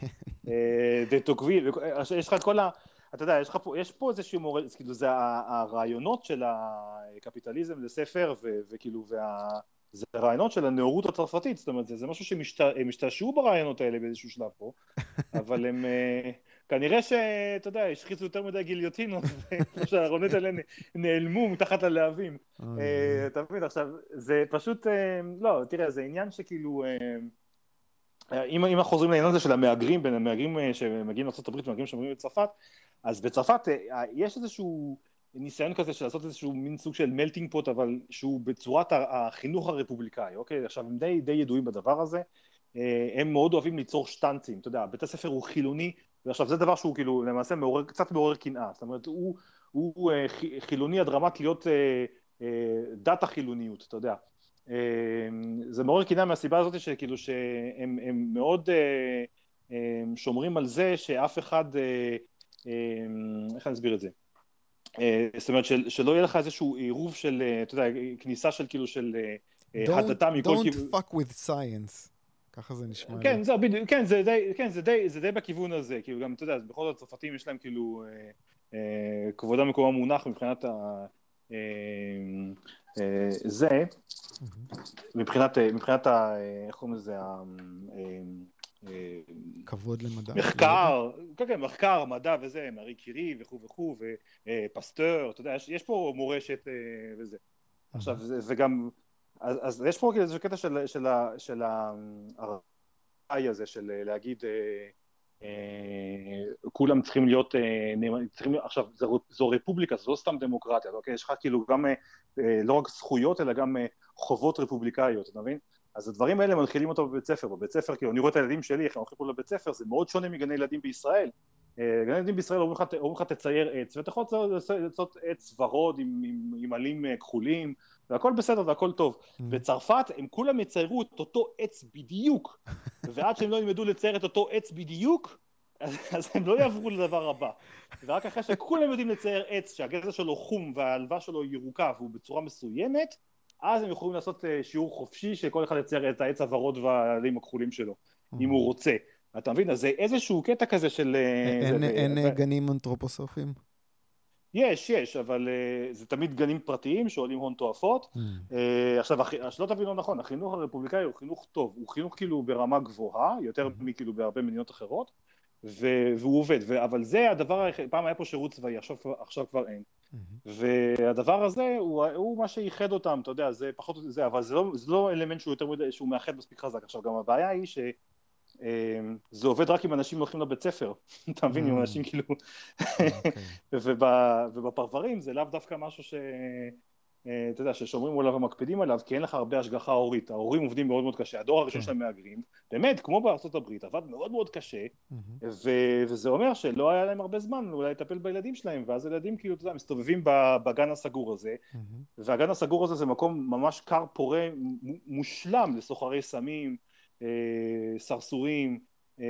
דה טוקוויל, יש לך את כל ה... אתה יודע, יש, פה, יש פה איזשהו מורה, כאילו זה הרעיונות של הקפיטליזם לספר, וכאילו, וה... זה רעיונות של הנאורות הצרפתית, זאת אומרת, זה, זה משהו שהם השתעשעו ברעיונות האלה באיזשהו שלב פה, אבל הם, אה, כנראה שאתה יודע, השחיזו יותר מדי גיליוטינות, שהארונות האלה נעלמו מתחת ללהבים. אה, אתה מבין, עכשיו, זה פשוט, אה, לא, תראה, זה עניין שכאילו, אם אנחנו חוזרים לעניין הזה של המהגרים, בין המהגרים שמגיעים לארה"ב ומהגרים שמגיעים לצרפת, אז בצרפת יש איזשהו... ניסיון כזה של לעשות איזשהו מין סוג של מלטינג פוט, אבל שהוא בצורת החינוך הרפובליקאי, אוקיי? עכשיו, הם די, די ידועים בדבר הזה. אה, הם מאוד אוהבים ליצור שטנצים, אתה יודע, בית הספר הוא חילוני, ועכשיו זה דבר שהוא כאילו למעשה מעורר, קצת מעורר קנאה, זאת אומרת, הוא, הוא אה, חילוני עד רמת להיות דת החילוניות, אתה יודע. זה מעורר קנאה מהסיבה הזאת שכאילו שהם מאוד שומרים על זה שאף אחד, איך אני אסביר את זה? אה, זאת אומרת של, שלא יהיה לך איזשהו עירוב של, אה, אתה יודע, כניסה של כאילו של אה, הדתה מכל כיוון. Don't fuck with science. ככה זה נשמע כן. זהו, בדיוק, כן, זה די, כן, זה די, זה די בכיוון הזה, כאילו גם, אתה יודע, בכל זאת הצרפתים יש להם כאילו אה, אה, כבודם מקומם מונח מבחינת ה... אה, אה, זה. מבחינת, מבחינת ה... איך קוראים לזה? ה, אה, כבוד למדע. מחקר, כן, כן, מחקר, מדע וזה, מארי קירי וכו' וכו', ופסטור, אתה יודע, יש, יש פה מורשת אה, וזה. עכשיו, זה, זה גם, אז, אז יש פה איזה קטע של, של, של הראי הזה, של להגיד, אה, אה, כולם צריכים להיות, אה, צריכים, עכשיו, זו, זו רפובליקה, זו לא סתם דמוקרטיה, אוקיי? יש לך כאילו גם, אה, לא רק זכויות, אלא גם אה, חובות רפובליקאיות, אתה מבין? אז הדברים האלה מנחילים אותו בבית ספר, בבית ספר, כאילו אני רואה את הילדים שלי, איך הם הולכים פה לבית ספר, זה מאוד שונה מגני ילדים בישראל. אה, גני ילדים בישראל אומרים לך תצייר עץ, ואתה יכול לעשות עץ ורוד עם, עלים אה, כחולים, והכל בסדר והכל טוב. Mm. בצרפת הם כולם יציירו את אותו עץ בדיוק, ועד שהם לא ילמדו לצייר את אותו עץ בדיוק, אז, אז הם לא יעברו לדבר הבא. ורק אחרי שכולם יודעים לצייר עץ שהגזע שלו חום והעלווה שלו ירוקה והוא בצורה מסוימת, אז הם יכולים לעשות אה, שיעור חופשי שכל אחד יצייר את העץ הוורוד והעלים הכחולים שלו, אם הוא רוצה. אתה מבין? אז זה איזשהו קטע כזה של... אה, אין אה, גנים אנתרופוסופיים? יש, יש, אבל זה תמיד גנים פרטיים שעולים הון תועפות. עכשיו, שלא תבין לא נכון, החינוך הרפובליקאי הוא חינוך טוב, הוא חינוך כאילו ברמה גבוהה, יותר מכאילו בהרבה מדינות אחרות, והוא עובד, אבל זה הדבר פעם היה פה שירות צבאי, עכשיו, עכשיו כבר אין. והדבר הזה הוא, הוא מה שאיחד אותם, אתה יודע, זה פחות זה, אבל זה לא, זה לא אלמנט שהוא יותר מדי, שהוא מאחד מספיק חזק. עכשיו גם הבעיה היא שזה אה, עובד רק אם אנשים הולכים לבית ספר, אתה מבין, אם אנשים כאילו, אוקיי. ובפרברים זה לאו דווקא משהו ש... אה, אתה יודע, ששומרים עליו ומקפידים עליו, כי אין לך הרבה השגחה הורית. ההורים עובדים מאוד מאוד קשה. הדור הראשון כן. של המהגרים, באמת, כמו בארצות הברית, עבד מאוד מאוד קשה, ו- וזה אומר שלא היה להם הרבה זמן אולי לטפל בילדים שלהם, ואז ילדים כאילו, אתה יודע, מסתובבים בגן הסגור הזה, והגן הסגור הזה זה מקום ממש כר פורה, מושלם לסוחרי סמים, סרסורים, אה,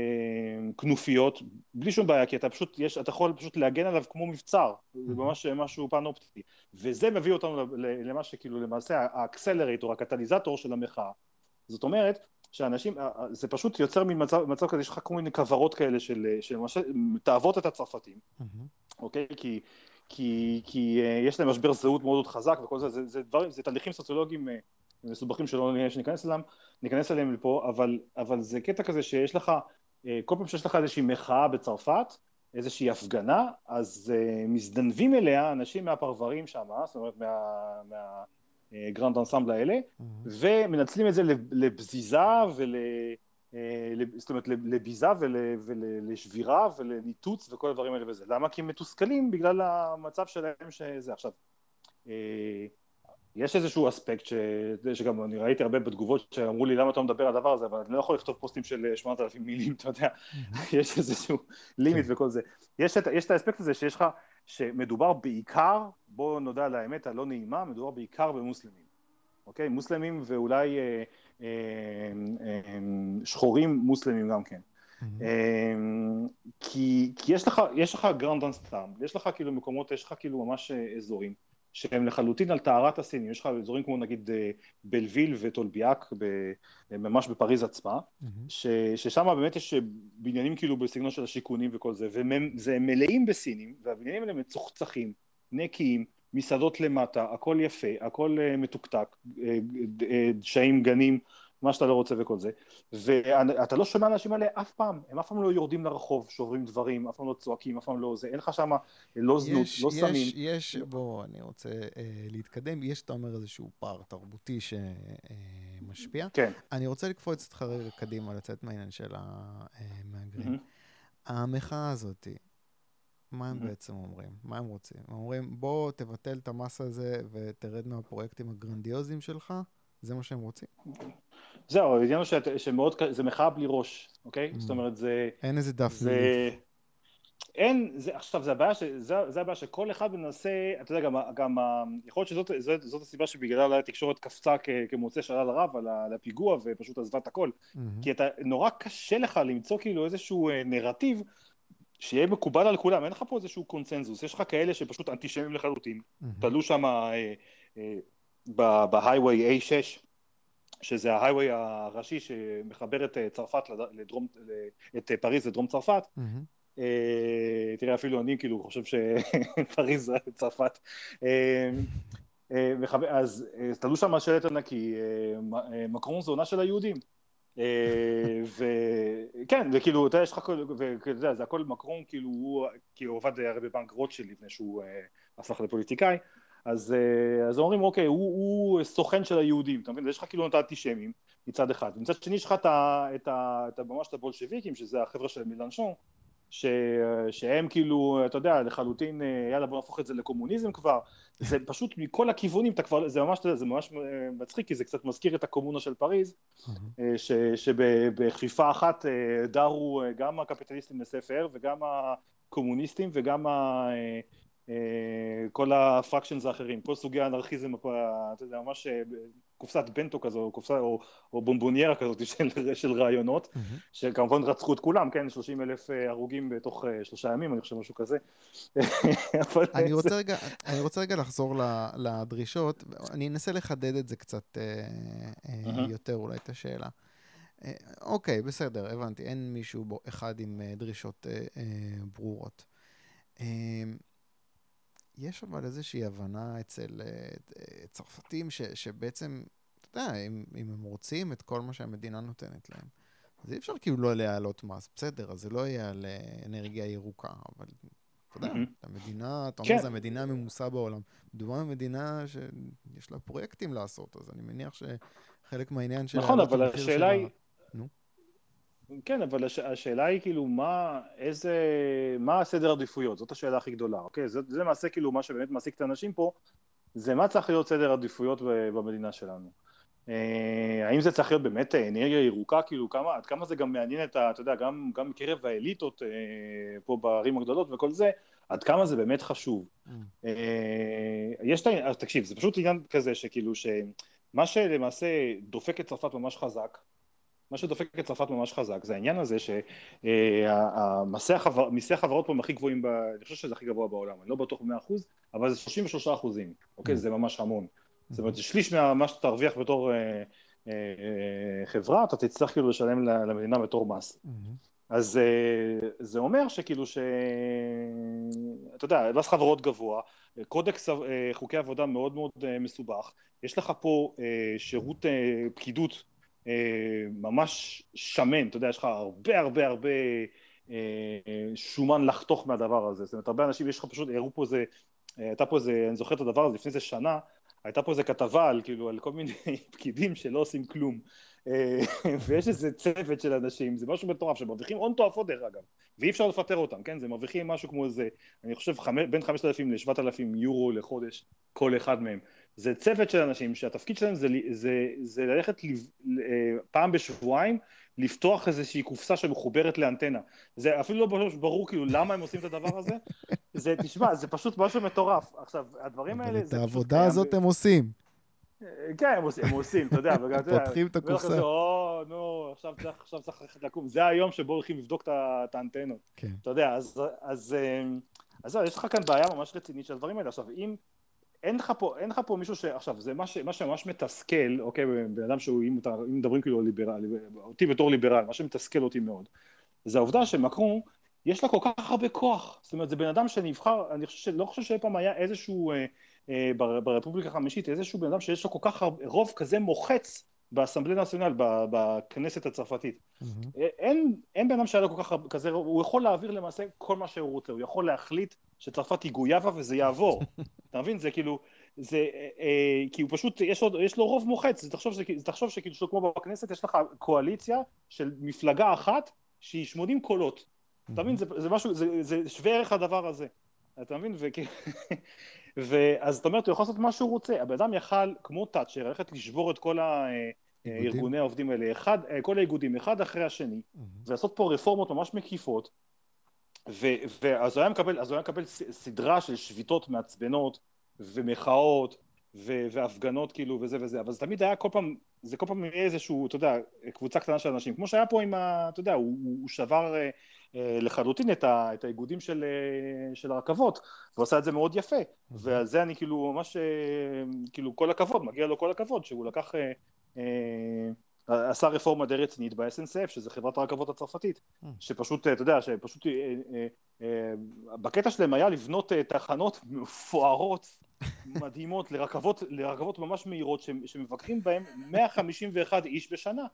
כנופיות, בלי שום בעיה, כי אתה פשוט, יש, אתה יכול פשוט להגן עליו כמו מבצר, זה ממש משהו פן-אופטי. וזה מביא אותנו למה שכאילו למעשה ה accelerator, הקטליזטור של המחאה. זאת אומרת, שאנשים, זה פשוט יוצר מין מצב, מצב כזה, יש לך כל מיני כוורות כאלה של, שלמשל מתעבות את הצרפתים, אוקיי? כי, כי, כי אה, יש להם משבר זהות מאוד מאוד חזק וכל זה, זה, זה, דברים, זה תהליכים סוציולוגיים אה, מסובכים שלא נראה שניכנס אליהם, ניכנס אליהם לפה, אבל, אבל זה קטע כזה שיש לך, אה, כל פעם שיש לך איזושהי מחאה בצרפת, איזושהי הפגנה, אז uh, מזדנבים אליה אנשים מהפרברים שם, זאת אומרת מהגרנד מה, uh, אנסמבל האלה, mm-hmm. ומנצלים את זה לבזיזה ול... אה, זאת אומרת לביזה ול, ולשבירה ולניתוץ וכל הדברים האלה וזה. למה? כי הם מתוסכלים בגלל המצב שלהם שזה. עכשיו, יש איזשהו אספקט ש... שגם אני ראיתי הרבה בתגובות שאמרו לי למה אתה מדבר על הדבר הזה, אבל אני לא יכול לכתוב פוסטים של 8,000 מילים, אתה יודע, יש איזשהו לימיט כן. וכל זה. יש את, יש את האספקט הזה שיש לך, שמדובר בעיקר, בואו נודה על האמת הלא נעימה, מדובר בעיקר במוסלמים, אוקיי? מוסלמים ואולי אה, אה, אה, שחורים מוסלמים גם כן. אה, כי, כי יש לך, יש לך גרנד אנסטאם, יש לך כאילו מקומות, יש לך כאילו ממש אה, אזורים. שהם לחלוטין על טהרת הסינים, יש לך אזורים כמו נגיד אה, בלוויל וטולביאק, ממש בפריז עצמה, mm-hmm. ש, ששם באמת יש בניינים כאילו בסגנון של השיכונים וכל זה, וזה מלאים בסינים, והבניינים האלה מצוחצחים, נקיים, מסעדות למטה, הכל יפה, הכל אה, מתוקתק, אה, דשאים, גנים, מה שאתה לא רוצה וכל זה, ואתה לא שומע אנשים האלה אף פעם, הם אף פעם לא יורדים לרחוב, שוברים דברים, אף פעם לא צועקים, אף פעם לא זה, אין לך שם לא זנות, יש, לא סמים. יש, יש, בוא, אני רוצה אה, להתקדם, יש, אתה אומר, איזשהו פער תרבותי שמשפיע. אה, כן. אני רוצה לקפוץ אותך רגע קדימה, לצאת מהעניין של המהגרים. Mm-hmm. המחאה הזאת, מה הם בעצם אומרים? מה הם רוצים? הם אומרים, בוא תבטל את המס הזה ותרד מהפרויקטים הגרנדיוזיים שלך? זה מה שהם רוצים? זהו, העניין הוא שמאוד, זה מחאה בלי ראש, אוקיי? זאת אומרת, זה... אין איזה דף מילים. אין, זה, עכשיו זה הבעיה, זה, זה הבעיה שכל אחד מנסה, אתה יודע, גם, גם יכול להיות שזאת זאת, זאת הסיבה שבגללה התקשורת קפצה כמוצא שלל רב על הפיגוע ופשוט עזבה את הכל, mm-hmm. כי אתה, נורא קשה לך למצוא כאילו איזשהו אה, נרטיב שיהיה מקובל על כולם, אין לך פה איזשהו קונצנזוס, יש לך כאלה שפשוט אנטישמים לחלוטין, mm-hmm. תלו שם אה, אה, בהיי-ווי A6, שזה ההיי-ווי הראשי שמחבר את אה, צרפת לדרום, את פריז לדרום צרפת, mm-hmm. אה, תראה אפילו אני כאילו חושב שפריז זה צרפת. אה, אה, אז תלו שם שלט ענקי, מקרון זה עונה של היהודים. וכן, וכאילו, אתה יודע, יש לך, ואתה יודע, זה הכל מקרון, כאילו, הוא, כאילו, עבד הרי בבנק רוטשילד לפני שהוא הפך לפוליטיקאי, אז, אז אומרים, אוקיי, הוא, הוא סוכן של היהודים, אתה מבין? יש לך כאילו את האנטישמים מצד אחד, ומצד שני יש לך את, את, את, ממש את הבולשביקים, שזה החבר'ה של מילנשון, ש... שהם כאילו, אתה יודע, לחלוטין, אה, יאללה בוא נהפוך את זה לקומוניזם כבר, זה פשוט מכל הכיוונים, אתה כבר, זה ממש, זה ממש אה, מצחיק, כי זה קצת מזכיר את הקומונה של פריז, אה, ש... שבכפיפה אחת דרו גם הקפיטליסטים לספר וגם הקומוניסטים וגם ה... כל הפרקשנס האחרים, כל סוגי האנרכיזם, אתה יודע, ממש קופסת בנטו כזו, קופסה, או, או בומבוניירה כזאת של, של רעיונות, mm-hmm. שכמובן רצחו את כולם, כן, 30 אלף אה, הרוגים בתוך שלושה ימים, אני חושב משהו כזה. אני, רוצה רגע, אני רוצה רגע לחזור לדרישות, אני אנסה לחדד את זה קצת uh, יותר אולי את השאלה. אוקיי, בסדר, הבנתי, אין מישהו בו אחד עם דרישות ברורות. יש אבל איזושהי הבנה אצל uh, צרפתים ש, שבעצם, אתה יודע, אם, אם הם רוצים את כל מה שהמדינה נותנת להם, אז אי אפשר כאילו לא להעלות מס. בסדר, אז זה לא יהיה על uh, אנרגיה ירוקה, אבל אתה יודע, המדינה, אתה אומר, כן. זו המדינה הממוסה בעולם. מדובר במדינה שיש לה פרויקטים לעשות, אז אני מניח שחלק מהעניין של... נכון, אבל השאלה היא... כן, אבל הש, השאלה היא כאילו מה, איזה, מה הסדר עדיפויות, זאת השאלה הכי גדולה, אוקיי? זה, זה למעשה כאילו מה שבאמת מעסיק את האנשים פה, זה מה צריך להיות סדר עדיפויות במדינה שלנו. אה, האם זה צריך להיות באמת אנרגיה ירוקה, כאילו כמה, עד כמה זה גם מעניין את ה... אתה יודע, גם, גם מקרב האליטות אה, פה בערים הגדולות וכל זה, עד כמה זה באמת חשוב. Mm. אה, יש את העניין, תקשיב, זה פשוט עניין כזה שכאילו, שמה שלמעשה דופק את צרפת ממש חזק, מה שדופק את צרפת ממש חזק זה העניין הזה שמיסי החבר, החברות פה הם הכי גבוהים, ב, אני חושב שזה הכי גבוה בעולם, אני לא בטוח במאה אחוז, אבל זה 33 אחוזים, אוקיי? Mm. זה ממש המון. זאת אומרת, שליש ממה שאתה תרוויח בתור אה, אה, אה, חברה, אתה תצטרך כאילו לשלם למדינה בתור מס. Mm-hmm. אז אה, זה אומר שכאילו ש... אתה יודע, מס חברות גבוה, קודקס אה, חוקי עבודה מאוד מאוד אה, מסובך, יש לך פה שירות פקידות אה, ממש שמן, אתה יודע, יש לך הרבה הרבה הרבה אה, שומן לחתוך מהדבר הזה, זאת אומרת, הרבה אנשים, יש לך פשוט, הראו פה איזה, הייתה פה איזה, אני זוכר את הדבר הזה, לפני איזה שנה, הייתה פה איזה כתבה על כאילו, על כל מיני פקידים שלא עושים כלום. אה, ויש איזה צוות של אנשים, זה משהו מטורף, שמרוויחים הון תועפות דרך אגב, ואי אפשר לפטר אותם, כן? זה מרוויחים משהו כמו איזה, אני חושב, בין 5,000 ל-7,000 יורו לחודש, כל אחד מהם. זה צוות של אנשים שהתפקיד שלהם זה, זה, זה ללכת לב, אה, פעם בשבועיים לפתוח איזושהי קופסה שמחוברת לאנטנה. זה אפילו לא ברור, ברור כאילו למה הם עושים את הדבר הזה. זה, תשמע, זה פשוט משהו מטורף. עכשיו, הדברים האלה... את העבודה הזאת הם עושים. כן, הם עושים, הם עושים, אתה יודע. פותחים את הקופסה. או, נו, עכשיו צריך, עכשיו צריך ללכת לקום. זה היום שבו הולכים לבדוק את האנטנות. כן. אתה יודע, אז, אז, אה, אז, אז יש לך כאן בעיה ממש רצינית של הדברים האלה. עכשיו, אם... אין לך פה, אין לך פה מישהו ש... עכשיו, זה מה, ש, מה שממש מתסכל, אוקיי, בן אדם שהוא, אם, אם מדברים כאילו ליברל, אותי בתור ליברל, מה שמתסכל אותי מאוד, זה העובדה שמקרון, יש לה כל כך הרבה כוח. זאת אומרת, זה בן אדם שנבחר, אני חושב שלא חושב שאי פעם היה איזשהו, אה, אה, ברפובליקה החמישית, איזשהו בן אדם שיש לו כל כך הרבה, רוב כזה מוחץ באסמבלי נציונל, בכנסת הצרפתית. Mm-hmm. אין, אין בן אדם שהיה לו כל כך כזה, הוא יכול להעביר למעשה כל מה שהוא רוצה, הוא יכול להחליט שצרפת היא גויאבה וזה יעבור. אתה מבין? זה כאילו, זה, אה, אה, כי הוא פשוט, יש לו, יש לו רוב מוחץ, זה תחשוב, זה תחשוב שכאילו, כמו בכנסת, יש לך קואליציה של מפלגה אחת שהיא 80 קולות. אתה מבין, זה, זה משהו, זה, זה שווה ערך הדבר הזה. אתה מבין? ואז אתה אומר, הוא יכול לעשות מה שהוא רוצה. הבן אדם יכל, כמו תאצ'ר, ללכת לשבור את כל הארגוני העובדים האלה, אחד, כל האיגודים, אחד אחרי השני, ולעשות פה רפורמות ממש מקיפות, ואז הוא היה מקבל, אז הוא היה מקבל סדרה של שביתות מעצבנות, ומחאות, והפגנות כאילו, וזה וזה, אבל זה תמיד היה כל פעם, זה כל פעם יהיה איזשהו, אתה יודע, קבוצה קטנה של אנשים, כמו שהיה פה עם ה... אתה יודע, הוא, הוא שבר אה, אה, לחלוטין את, ה, את האיגודים של, אה, של הרכבות, והוא עשה את זה מאוד יפה, ועל זה אני כאילו ממש, כאילו כל הכבוד, מגיע לו כל הכבוד, שהוא לקח, עשה רפורמה די רצינית ב-SNCF, שזה חברת הרכבות הצרפתית, שפשוט, אתה יודע, שפשוט, בקטע שלהם היה לבנות תחנות מפוארות, מדהימות, לרכבות, לרכבות ממש מהירות, שמבקרים בהם 151 איש בשנה.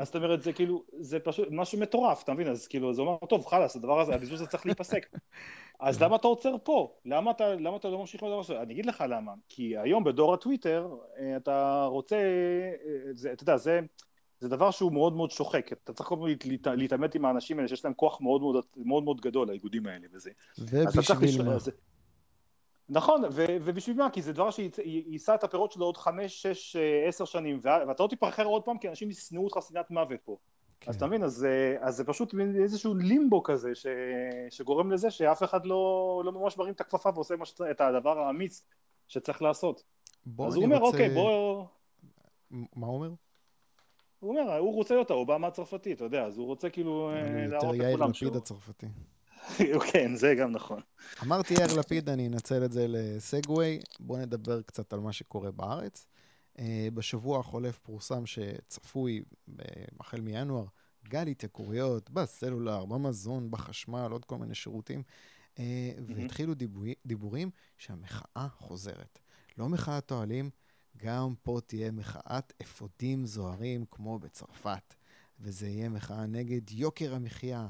אז זאת אומרת, זה כאילו, זה פשוט משהו מטורף, אתה מבין? אז כאילו, זה אומר, טוב, חלאס, הדבר הזה, הבזבוז הזה צריך להיפסק. אז למה אתה עוצר פה? למה אתה, למה אתה לא ממשיך בדבר הזה? אני אגיד לך למה. כי היום בדור הטוויטר, אה, אתה רוצה, אה, זה, אתה יודע, זה, זה דבר שהוא מאוד מאוד שוחק. אתה צריך כל הזמן להתעמת עם האנשים האלה שיש להם כוח מאוד מאוד, מאוד, מאוד גדול, האיגודים האלה וזה. ובשביל מה? נכון, ו- ובשביל מה? כי זה דבר שיישא את הפירות שלו עוד חמש, שש, אה, עשר שנים, ואתה לא תיפחר עוד פעם כי אנשים ישנאו אותך שנאת מוות פה. כן. אז אתה מבין, אז, אה, אז זה פשוט איזשהו לימבו כזה ש, שגורם לזה שאף אחד לא, לא ממש מרים את הכפפה ועושה את הדבר האמיץ שצריך לעשות. אז הוא אומר, רוצה... אוקיי, בוא... מה הוא אומר? הוא אומר, הוא רוצה אותה, אובמה הצרפתי, אתה יודע, אז הוא רוצה כאילו אה, להראות לכולם שהוא... יותר יאיר לפיד הצרפתי. כן, זה גם נכון. אמרתי יאיר לפיד, אני אנצל את זה לסגווי. בואו נדבר קצת על מה שקורה בארץ. אה, בשבוע החולף פורסם שצפוי, החל מינואר, גל התייקרויות בסלולר, במזון, בחשמל, עוד כל מיני שירותים, אה, והתחילו דיבורים שהמחאה חוזרת. לא מחאת אוהלים, גם פה תהיה מחאת אפודים זוהרים כמו בצרפת. וזה יהיה מחאה נגד יוקר המחיה,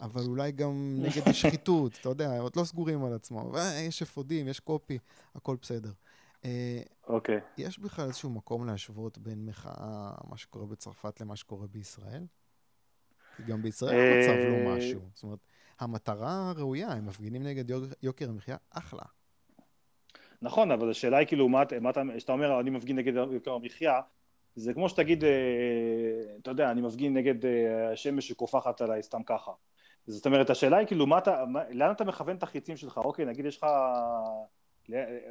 אבל אולי גם נגד השחיתות, אתה יודע, עוד לא סגורים על עצמו. יש אפודים, יש קופי, הכל בסדר. אה, אוקיי. Okay. יש בכלל איזשהו מקום להשוות בין מחאה, מה שקורה בצרפת למה שקורה בישראל? כי גם בישראל המצב לא אה, משהו. זאת אומרת, המטרה ראויה, הם מפגינים נגד יוקר המחיה, אחלה. נכון, אבל השאלה היא כאילו, מה אתה, כשאתה אומר, אני מפגין נגד יוקר המחיה, זה כמו שתגיד, אה, אתה יודע, אני מפגין נגד השמש שקופחת עליי סתם ככה. זאת אומרת, השאלה היא כאילו, מה אתה, מה, לאן אתה מכוון את החיצים שלך? אוקיי, נגיד יש לך...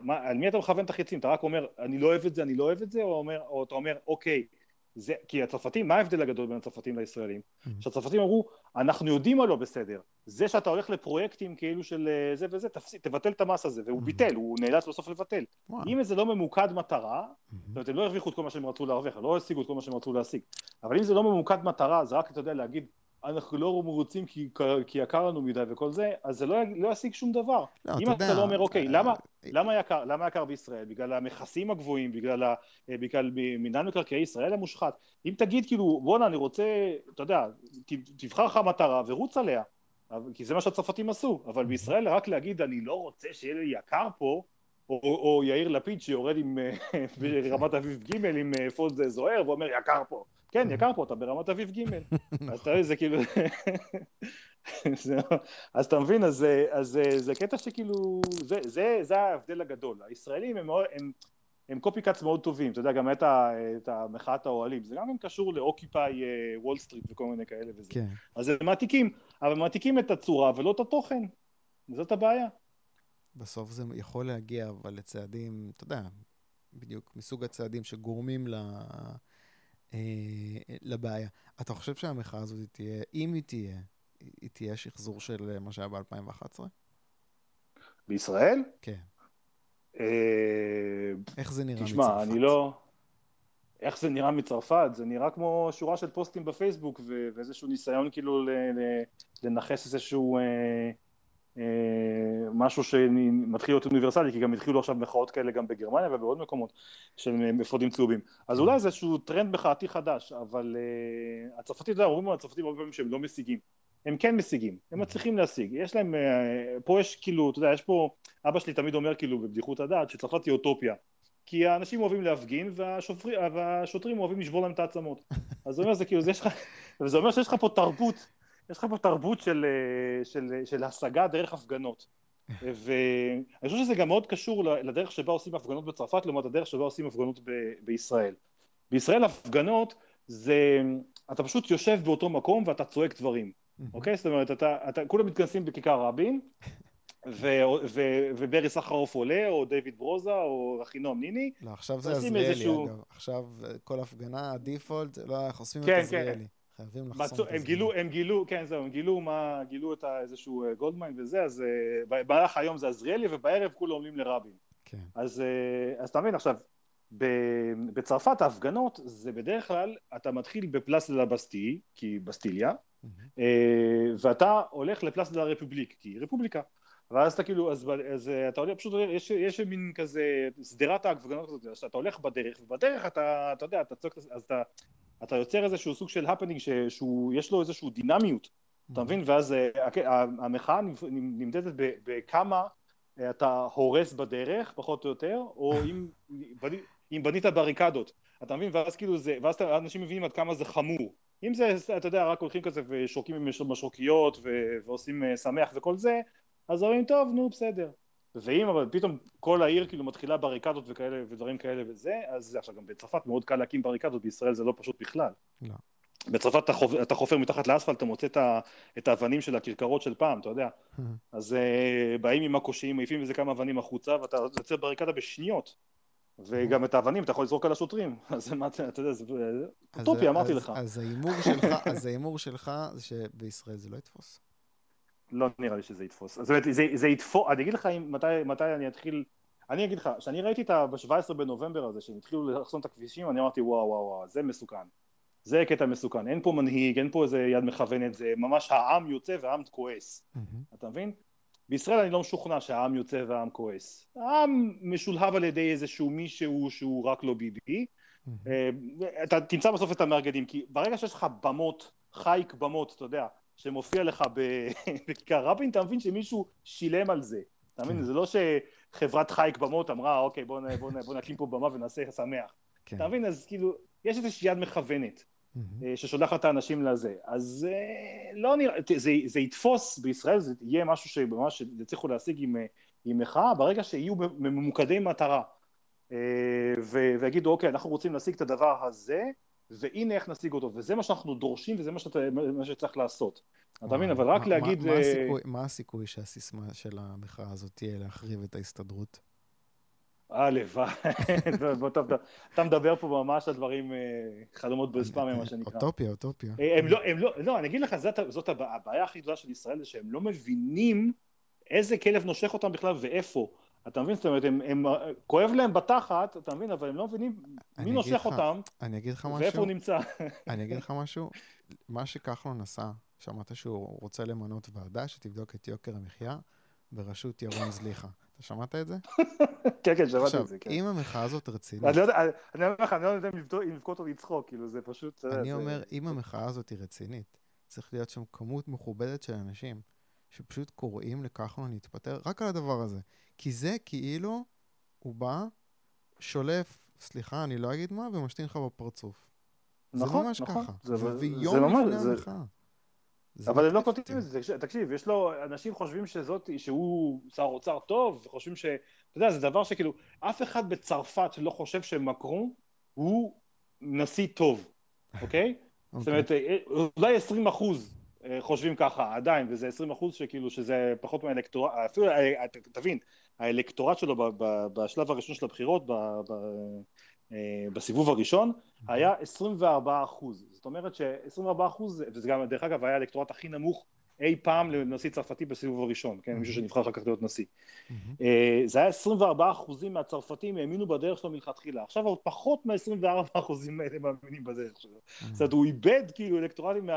מה, על מי אתה מכוון את החיצים? אתה רק אומר, אני לא אוהב את זה, אני לא אוהב את זה, או, אומר, או אתה אומר, אוקיי, זה, כי הצרפתים, מה ההבדל הגדול בין הצרפתים לישראלים? Mm-hmm. שהצרפתים אמרו, אנחנו יודעים מה לא בסדר. זה שאתה הולך לפרויקטים כאילו של אה, זה וזה, תפסיק, תבטל את המס הזה, והוא mm-hmm. ביטל, הוא נאלץ בסוף לבטל. Wow. אם זה לא ממוקד מטרה, mm-hmm. זאת אומרת, הם לא הרוויחו את כל מה שהם רצו להרוויח, לא השיגו את כל מה שהם רצו להשיג. אבל אם זה לא ממוקד מטרה, זה רק, אתה יודע, להגיד, אנחנו לא מרוצים כי, כי יקר לנו מדי וכל זה, אז זה לא, לא ישיג שום דבר. לא, אם אתה, אתה לא אומר, אוקיי, למה, למה, יקר, למה יקר בישראל? בגלל המכסים הגבוהים, בגלל, ה, בגלל מינהל מקרקעי ישראל המושחת. אם תגיד כאילו, בואנה, אני רוצה, אתה יודע, תבחר לך מטרה ורוץ עליה. כי זה מה שהצרפתים עשו, אבל בישראל רק להגיד, אני לא רוצה שיהיה לי יקר פה, או, או, יאיר לפיד שיורד עם, ברמת אביב ג' עם פונד זוהר ואומר, יקר פה. כן, יקר פה, אתה ברמת אביב ג', אז אתה רואה, זה כאילו... אז אתה מבין, אז, אז זה קטע שכאילו, זה, זה, זה ההבדל הגדול. הישראלים הם, הם, הם copycats מאוד טובים, אתה יודע, גם את, את המחאת האוהלים, זה גם קשור לאוקיפאי וול סטריט וכל מיני כאלה וזה. כן. אז הם מעתיקים, אבל מעתיקים את הצורה ולא את התוכן, זאת הבעיה. בסוף זה יכול להגיע, אבל לצעדים, אתה יודע, בדיוק מסוג הצעדים שגורמים ל... אה, לבעיה. אתה חושב שהמחאה הזאת תהיה, אם היא תהיה, היא תהיה שחזור של אה, מה שהיה ב-2011? בישראל? כן. אה, איך זה נראה תשמע, מצרפת? תשמע, אני לא... איך זה נראה מצרפת? זה נראה כמו שורה של פוסטים בפייסבוק ואיזשהו ניסיון כאילו לנכס איזשהו... אה, משהו שמתחיל להיות אוניברסלי, כי גם התחילו עכשיו מחאות כאלה גם בגרמניה ובעוד מקומות של אפודים צהובים. אז אולי זה איזשהו טרנד מחאתי חדש, אבל uh, הצרפתים, אתה יודע, אומרים על הצרפתים הרבה פעמים שהם לא משיגים. הם כן משיגים, הם מצליחים להשיג. יש להם, uh, פה יש כאילו, אתה יודע, יש פה, אבא שלי תמיד אומר כאילו בבדיחות הדעת, שצרפת היא אוטופיה. כי האנשים אוהבים להפגין והשופרי, והשוטרים אוהבים לשבור להם את העצמות. אז זה אומר, זה כאילו, זה, יש לך, וזה אומר שיש לך פה תרבות יש לך פה תרבות של, אה, של, של השגה דרך הפגנות. ואני חושב שזה גם מאוד קשור לדרך שבה עושים הפגנות בצרפת לעומת הדרך שבה עושים הפגנות ב- בישראל. בישראל הפגנות זה, אתה פשוט יושב באותו מקום ואתה צועק דברים, אוקיי? זאת אומרת, אתה, אתה, כולם מתכנסים בכיכר רבין, וברי סחרוף עולה, או דיוויד ברוזה, או אחינועם ניני. לא, עכשיו זה עזריאלי, איזשהו... אגב. עכשיו כל הפגנה, הדיפולט, לא, חושפים כן, את עזריאלי. כן. חייבים לחסום מצו, את הם גילו, הם גילו, כן זהו, הם גילו מה, גילו את איזשהו גולדמיין וזה, אז uh, במהלך היום זה עזריאלי ובערב כולם עולים לרבין. כן. אז, uh, אז אתה מבין, עכשיו, בצרפת ההפגנות זה בדרך כלל, אתה מתחיל ב Place de la Bastille, כי בסטיליה, mm-hmm. ואתה הולך ל Place de République, כי רפובליקה. ואז אתה כאילו, אז, אז אתה עולה, פשוט יש, יש מין כזה, שדרת ההפגנות הזאת, אז אתה הולך בדרך, ובדרך אתה, אתה יודע, אתה צועק, אז אתה, אתה יוצר איזשהו סוג של הפנינג שיש לו איזשהו דינמיות, mm-hmm. אתה מבין? ואז אה, המחאה נמדדת בכמה אה, אתה הורס בדרך, פחות או יותר, או אם, אם בנית בריקדות, אתה מבין? ואז כאילו זה, ואז אנשים מבינים עד כמה זה חמור. אם זה, אתה יודע, רק הולכים כזה ושורקים עם משרוקיות ועושים אה, שמח וכל זה, אז אומרים, טוב, נו, בסדר. ואם אבל פתאום כל העיר כאילו מתחילה בריקדות וכאלה ודברים כאלה וזה, אז עכשיו גם בצרפת מאוד קל להקים בריקדות, בישראל זה לא פשוט בכלל. לא. בצרפת אתה, חופ... אתה חופר מתחת לאספלט, אתה מוצא את, ה... את האבנים של הכרכרות של פעם, אתה יודע. אז uh, באים עם הקושיים, מעיפים איזה כמה אבנים החוצה, ואתה יוצא בריקדה בשניות. וגם את האבנים אתה יכול לזרוק על השוטרים, אז מה אתה יודע, זה אוטופי, אמרתי לך. אז ההימור שלך זה שבישראל זה לא יתפוס. לא נראה לי שזה יתפוס. זאת אומרת, זה, זה יתפוס, אני אגיד לך מתי, מתי אני אתחיל, אני אגיד לך, כשאני ראיתי את ה-17 בנובמבר הזה, שהם התחילו לחסום את הכבישים, אני אמרתי וואו וואו וואו, זה מסוכן. זה קטע מסוכן, אין פה מנהיג, אין פה איזה יד מכוונת, זה ממש העם יוצא והעם כועס, mm-hmm. אתה מבין? בישראל אני לא משוכנע שהעם יוצא והעם כועס. העם משולהב על ידי איזשהו מישהו שהוא רק לא ביבי. Mm-hmm. אתה תמצא בסוף את המארגנים, כי ברגע שיש לך במות, חייק במות, אתה יודע, שמופיע לך בכיכר רבין, אתה מבין שמישהו שילם על זה. אתה מבין? כן. זה לא שחברת חייק במות אמרה, אוקיי, בוא, בוא, בוא נקים פה במה ונעשה שמח. כן. אתה מבין? אז כאילו, יש איזושהי יד מכוונת. Mm-hmm. ששולחת את האנשים לזה. אז אה, לא נראה, זה, זה יתפוס בישראל, זה יהיה משהו שממש יצליחו להשיג עם, עם מחאה, ברגע שיהיו ממוקדי מטרה. ויגידו, אוקיי, אנחנו רוצים להשיג את הדבר הזה, והנה איך נשיג אותו, וזה מה שאנחנו דורשים וזה מה, שאתה, מה שצריך לעשות. אתה מבין? אבל רק להגיד... מה, מה, הסיכוי, מה הסיכוי שהסיסמה של המחאה הזאת תהיה להחריב את ההסתדרות? הלוואי, אתה מדבר פה ממש על דברים, אה, חלומות בספאם, מה שנקרא. אוטופיה, אוטופיה. אה, הם לא, הם לא, לא, אני אגיד לך, זאת הבעיה הכי גדולה של ישראל, זה שהם לא מבינים איזה כלב נושך אותם בכלל ואיפה. אתה מבין? זאת אומרת, הם, הם, כואב להם בתחת, אתה מבין? אבל הם לא מבינים מי נושך לך, אותם, אני אגיד לך משהו, ואיפה הוא נמצא. אני אגיד לך משהו, מה שכחלון עשה, שמעת שהוא רוצה למנות ועדה שתבדוק את יוקר המחיה בראשות ירון זליכה. אתה שמעת את זה? כן, כן, שמעתי את זה, כן. אם המחאה הזאת רצינית... אני לא אני אומר לך, אני לא יודע אם לבכות או לצחוק, כאילו, זה פשוט... אני אומר, אם המחאה הזאת היא רצינית, צריך להיות שם כמות מכובדת של אנשים שפשוט קוראים לכחלון להתפטר רק על הדבר הזה. כי זה כאילו, הוא בא, שולף, סליחה, אני לא אגיד מה, ומשתין לך בפרצוף. נכון, זה ממש נכון. ככה. זה, ויום זה לפני זה... המחאה. אבל הם לא קוטעים את זה, תקשיב, יש לו, אנשים חושבים שזאת, שהוא שר אוצר טוב, וחושבים ש... אתה יודע, זה דבר שכאילו, אף אחד בצרפת לא חושב שמקרון הוא נשיא טוב, אוקיי? זאת אוקיי. אומרת, אה, אולי 20 אחוז אה, חושבים ככה, עדיין, וזה 20 אחוז שכאילו, שזה פחות מהאלקטורט, אפילו, אה, תבין, האלקטורט שלו בשלב הראשון של הבחירות, אה, בסיבוב הראשון, היה 24 אחוז. זאת אומרת ש-24 אחוז, וזה גם, דרך אגב, היה האלקטורט הכי נמוך אי פעם לנשיא צרפתי בסיבוב הראשון, כן, מישהו שנבחר אחר כך להיות נשיא. אה, זה היה 24 אחוזים מהצרפתים האמינו בדרך שלו מלכתחילה. עכשיו עוד פחות מה-24 אחוזים האלה מאמינים בדרך שלו. זאת אומרת, הוא איבד כאילו אלקטורטים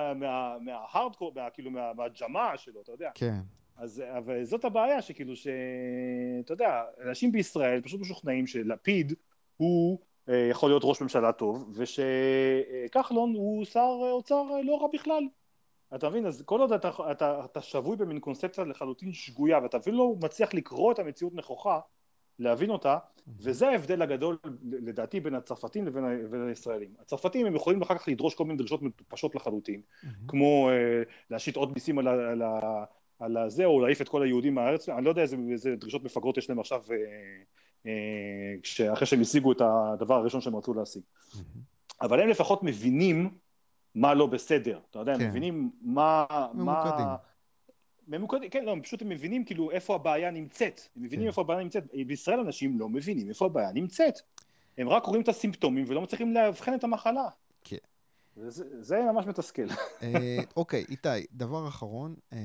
מההארדקור, כאילו מהג'מאעה שלו, אתה יודע. כן. אז אבל זאת הבעיה שכאילו שאתה יודע אנשים בישראל פשוט משוכנעים שלפיד הוא אה, יכול להיות ראש ממשלה טוב ושכחלון הוא שר אוצר לא רע בכלל. אתה מבין? אז כל עוד אתה, אתה, אתה שבוי במין קונספציה לחלוטין שגויה ואתה אפילו לא מצליח לקרוא את המציאות נכוחה להבין אותה, וזה ההבדל הגדול לדעתי בין הצרפתים לבין, לבין הישראלים. הצרפתים הם יכולים אחר כך לדרוש כל מיני דרישות מטופשות לחלוטין, כמו uh, להשית עוד מיסים על, על, על הזה, או להעיף את כל היהודים מהארץ, אני לא יודע איזה, איזה דרישות מפגרות יש להם עכשיו, uh, uh, אחרי שהם השיגו את הדבר הראשון שהם רצו להשיג. אבל הם לפחות מבינים מה לא בסדר, אתה יודע, כן. הם מבינים מה... ממוקדים. מה... ממוקדים, כן, לא, הם פשוט הם מבינים כאילו איפה הבעיה נמצאת. הם מבינים כן. איפה הבעיה נמצאת. בישראל אנשים לא מבינים איפה הבעיה נמצאת. הם רק רואים את הסימפטומים ולא מצליחים לאבחן את המחלה. זה, זה ממש מתסכל. אה, אוקיי, איתי, דבר אחרון, אה,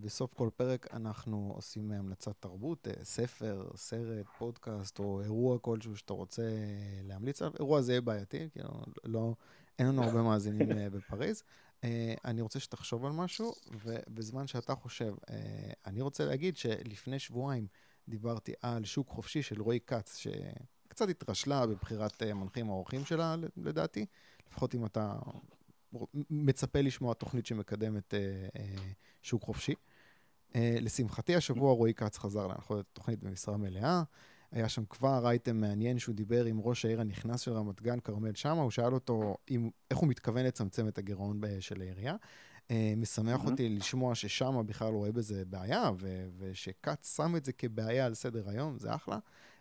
בסוף כל פרק אנחנו עושים המלצת תרבות, אה, ספר, סרט, פודקאסט או אירוע כלשהו שאתה רוצה להמליץ עליו. אירוע זה יהיה בעייתי, כי לא, לא, אין לנו הרבה מאזינים בפריז. אני רוצה שתחשוב על משהו, ובזמן שאתה חושב, אני רוצה להגיד שלפני שבועיים דיברתי על שוק חופשי של רועי כץ, שקצת התרשלה בבחירת מנחים האורחים שלה, לדעתי. לפחות אם אתה מצפה לשמוע תוכנית שמקדמת אה, אה, שוק חופשי. אה, לשמחתי, השבוע רועי כץ חזר להנחות את התוכנית במשרה מלאה. היה שם כבר אייטם מעניין שהוא דיבר עם ראש העיר הנכנס של רמת גן, כרמל שאמה, הוא שאל אותו אם, איך הוא מתכוון לצמצם את הגירעון של העירייה. Uh, משמח mm-hmm. אותי לשמוע ששמה בכלל רואה בזה בעיה, ו- ושכץ שם את זה כבעיה על סדר היום, זה אחלה.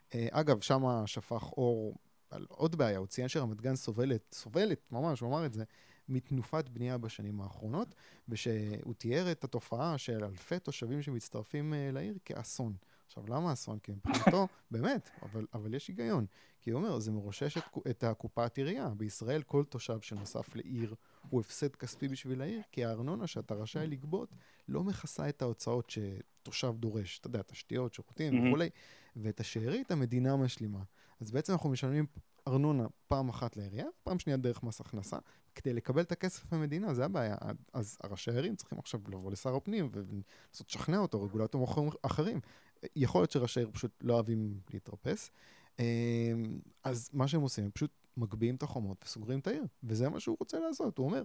Uh, אגב, שמה שפך אור על עוד בעיה, הוא ציין שרמת גן סובלת, סובלת, ממש, הוא אמר את זה, מתנופת בנייה בשנים האחרונות, ושהוא תיאר את התופעה של אלפי תושבים שמצטרפים uh, לעיר כאסון. עכשיו, למה אסון? כי מבחינתו, באמת, אבל, אבל יש היגיון. כי הוא אומר, זה מרושש את, את הקופת עירייה. בישראל כל תושב שנוסף לעיר הוא הפסד כספי בשביל העיר, כי הארנונה שאתה רשאי לגבות לא מכסה את ההוצאות שתושב דורש. אתה יודע, תשתיות, שירותים mm-hmm. וכולי, ואת השארית המדינה משלימה. אז בעצם אנחנו משלמים ארנונה פעם אחת לעירייה, פעם שנייה דרך מס הכנסה, כדי לקבל את הכסף מהמדינה, זה הבעיה. אז הראשי הערים צריכים עכשיו לבוא לשר הפנים ולנסות לשכנע אותו, רגולטורים אחרים. יכול להיות שראשי העיר פשוט לא אוהבים להתרפס. אמ, אז מה שהם עושים, הם פשוט מגביהים את החומות וסוגרים את העיר, וזה מה שהוא רוצה לעשות. הוא אומר,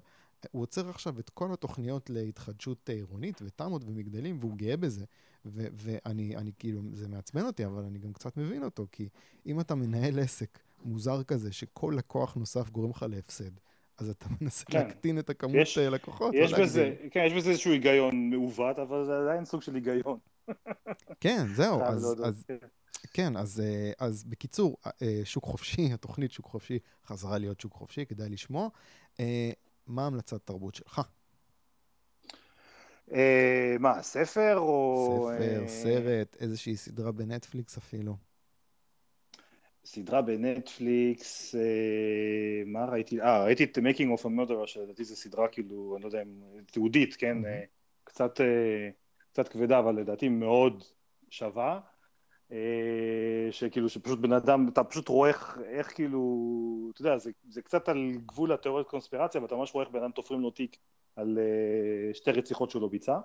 הוא עוצר עכשיו את כל התוכניות להתחדשות עירונית ותמ"ות ומגדלים, והוא גאה בזה. ו- ואני אני, כאילו, זה מעצבן אותי, אבל אני גם קצת מבין אותו, כי אם אתה מנהל עסק מוזר כזה, שכל לקוח נוסף גורם לך להפסד, אז אתה מנסה כן. להקטין את הכמות יש, לקוחות. יש בזה, כן, יש בזה איזשהו היגיון מעוות, אבל זה עדיין סוג של היגיון. כן, זהו, אז, אז, כן. כן, אז, אה, אז בקיצור, אה, שוק חופשי, התוכנית שוק חופשי חזרה להיות שוק חופשי, כדאי לשמוע. אה, מה המלצת תרבות שלך? אה, מה, ספר או... ספר, אה, סרט, איזושהי סדרה בנטפליקס אפילו. סדרה בנטפליקס, אה, מה ראיתי? אה, ראיתי את Making of a Murderer, שלדעתי זו סדרה כאילו, אני לא יודע, תיעודית, כן? קצת, קצת כבדה, אבל לדעתי מאוד שווה. שכאילו, שפשוט בן אדם, אתה פשוט רואה איך, איך כאילו, אתה יודע, זה, זה קצת על גבול התיאוריית קונספירציה, ואתה ממש רואה איך בן אדם תופרים לו תיק על אה, שתי רציחות שהוא לא ביצע.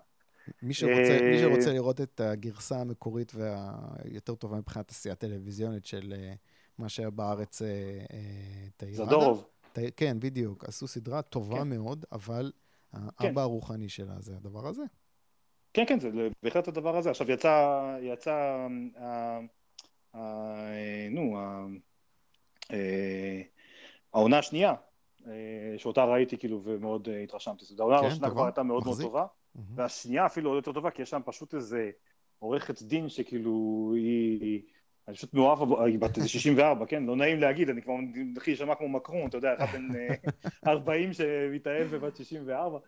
מי שרוצה, מי אה, שרוצה לראות את הגרסה המקורית והיותר טובה מבחינת עשייה טלוויזיונית של אה, מה שהיה בארץ תאירדה. זדורוב. כן, בדיוק. עשו סדרה טובה כן. מאוד, אבל כן. האבא הרוחני שלה זה הדבר הזה. כן, כן, זה בהחלט הדבר הזה. עכשיו יצא, יצא, נו, העונה השנייה אה, שאותה ראיתי כאילו ומאוד אה, התרשמתי. העונה כן, הראשונה כבר הייתה מאוד מאוד טובה, והשנייה אפילו עוד יותר טובה, כי יש שם פשוט איזה עורכת דין שכאילו היא... אני פשוט מאוהב, היא בת איזה 64, כן? לא נעים להגיד, אני כבר מתחיל להישמע כמו מקרון, אתה יודע, אחד בן 40 אה, שמתאהב בבת 64,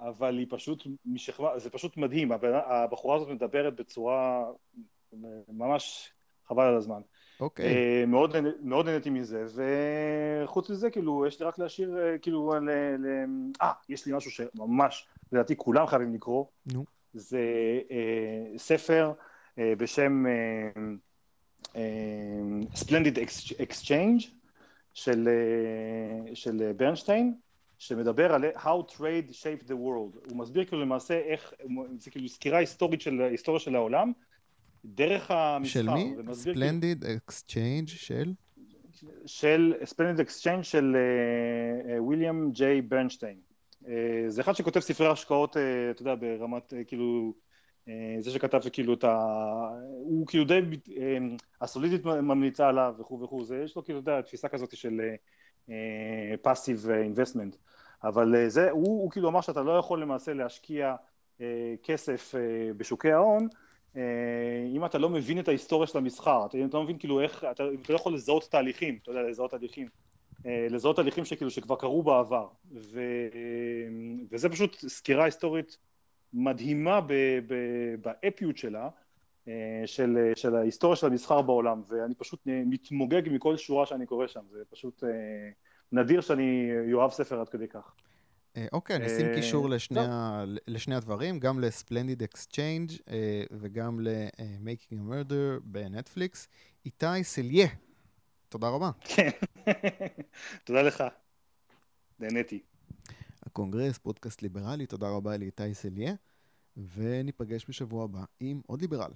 אבל היא פשוט משכבה, זה פשוט מדהים, הבחורה הזאת מדברת בצורה ממש חבל על הזמן. אוקיי. Uh, מאוד, נהניתי מזה, וחוץ מזה, כאילו, יש לי רק להשאיר, uh, כאילו, ל... ל... אה, יש לי משהו שממש, לדעתי, כולם חייבים לקרוא. זה ספר בשם uh, uh, Splendid Exchange של, של ברנשטיין, שמדבר על How Trade Shaped the World. הוא מסביר כאילו למעשה איך, זה כאילו סקירה היסטורית של ההיסטוריה של העולם, דרך המסחר. של מי? ספלנדיד אקסצ'יינג' של? של ספלנדיד אקסצ'יינג' של וויליאם ג'יי ברנשטיין. זה אחד שכותב ספרי השקעות, אתה יודע, ברמת, כאילו, זה שכתב כאילו את ה... הוא כאילו די... הסולידית ממליצה עליו וכו' וכו', זה יש לו כאילו, אתה יודע, תפיסה כזאת של פאסיב אינבסטמנט. אבל זה, הוא, הוא כאילו אמר שאתה לא יכול למעשה להשקיע כסף בשוקי ההון אם אתה לא מבין את ההיסטוריה של המסחר, אתה, אתה לא מבין כאילו איך, אתה, אתה לא יכול לזהות תהליכים, אתה יודע, לזהות תהליכים, לזהות תהליכים שכאילו שכבר קרו בעבר, ו, וזה פשוט סקירה היסטורית מדהימה באפיות שלה, של, של ההיסטוריה של המסחר בעולם, ואני פשוט מתמוגג מכל שורה שאני קורא שם, זה פשוט נדיר שאני אוהב ספר עד כדי כך. אה, אוקיי, אני אשים קישור לשני, ה... לשני הדברים, גם ל-Splendid Exchange אה, וגם ל-Making a Murder בנטפליקס. איתי סליה, תודה רבה. כן, תודה לך, נהניתי. הקונגרס, פודקאסט ליברלי, תודה רבה לאיתי סליה, וניפגש בשבוע הבא עם עוד ליברל.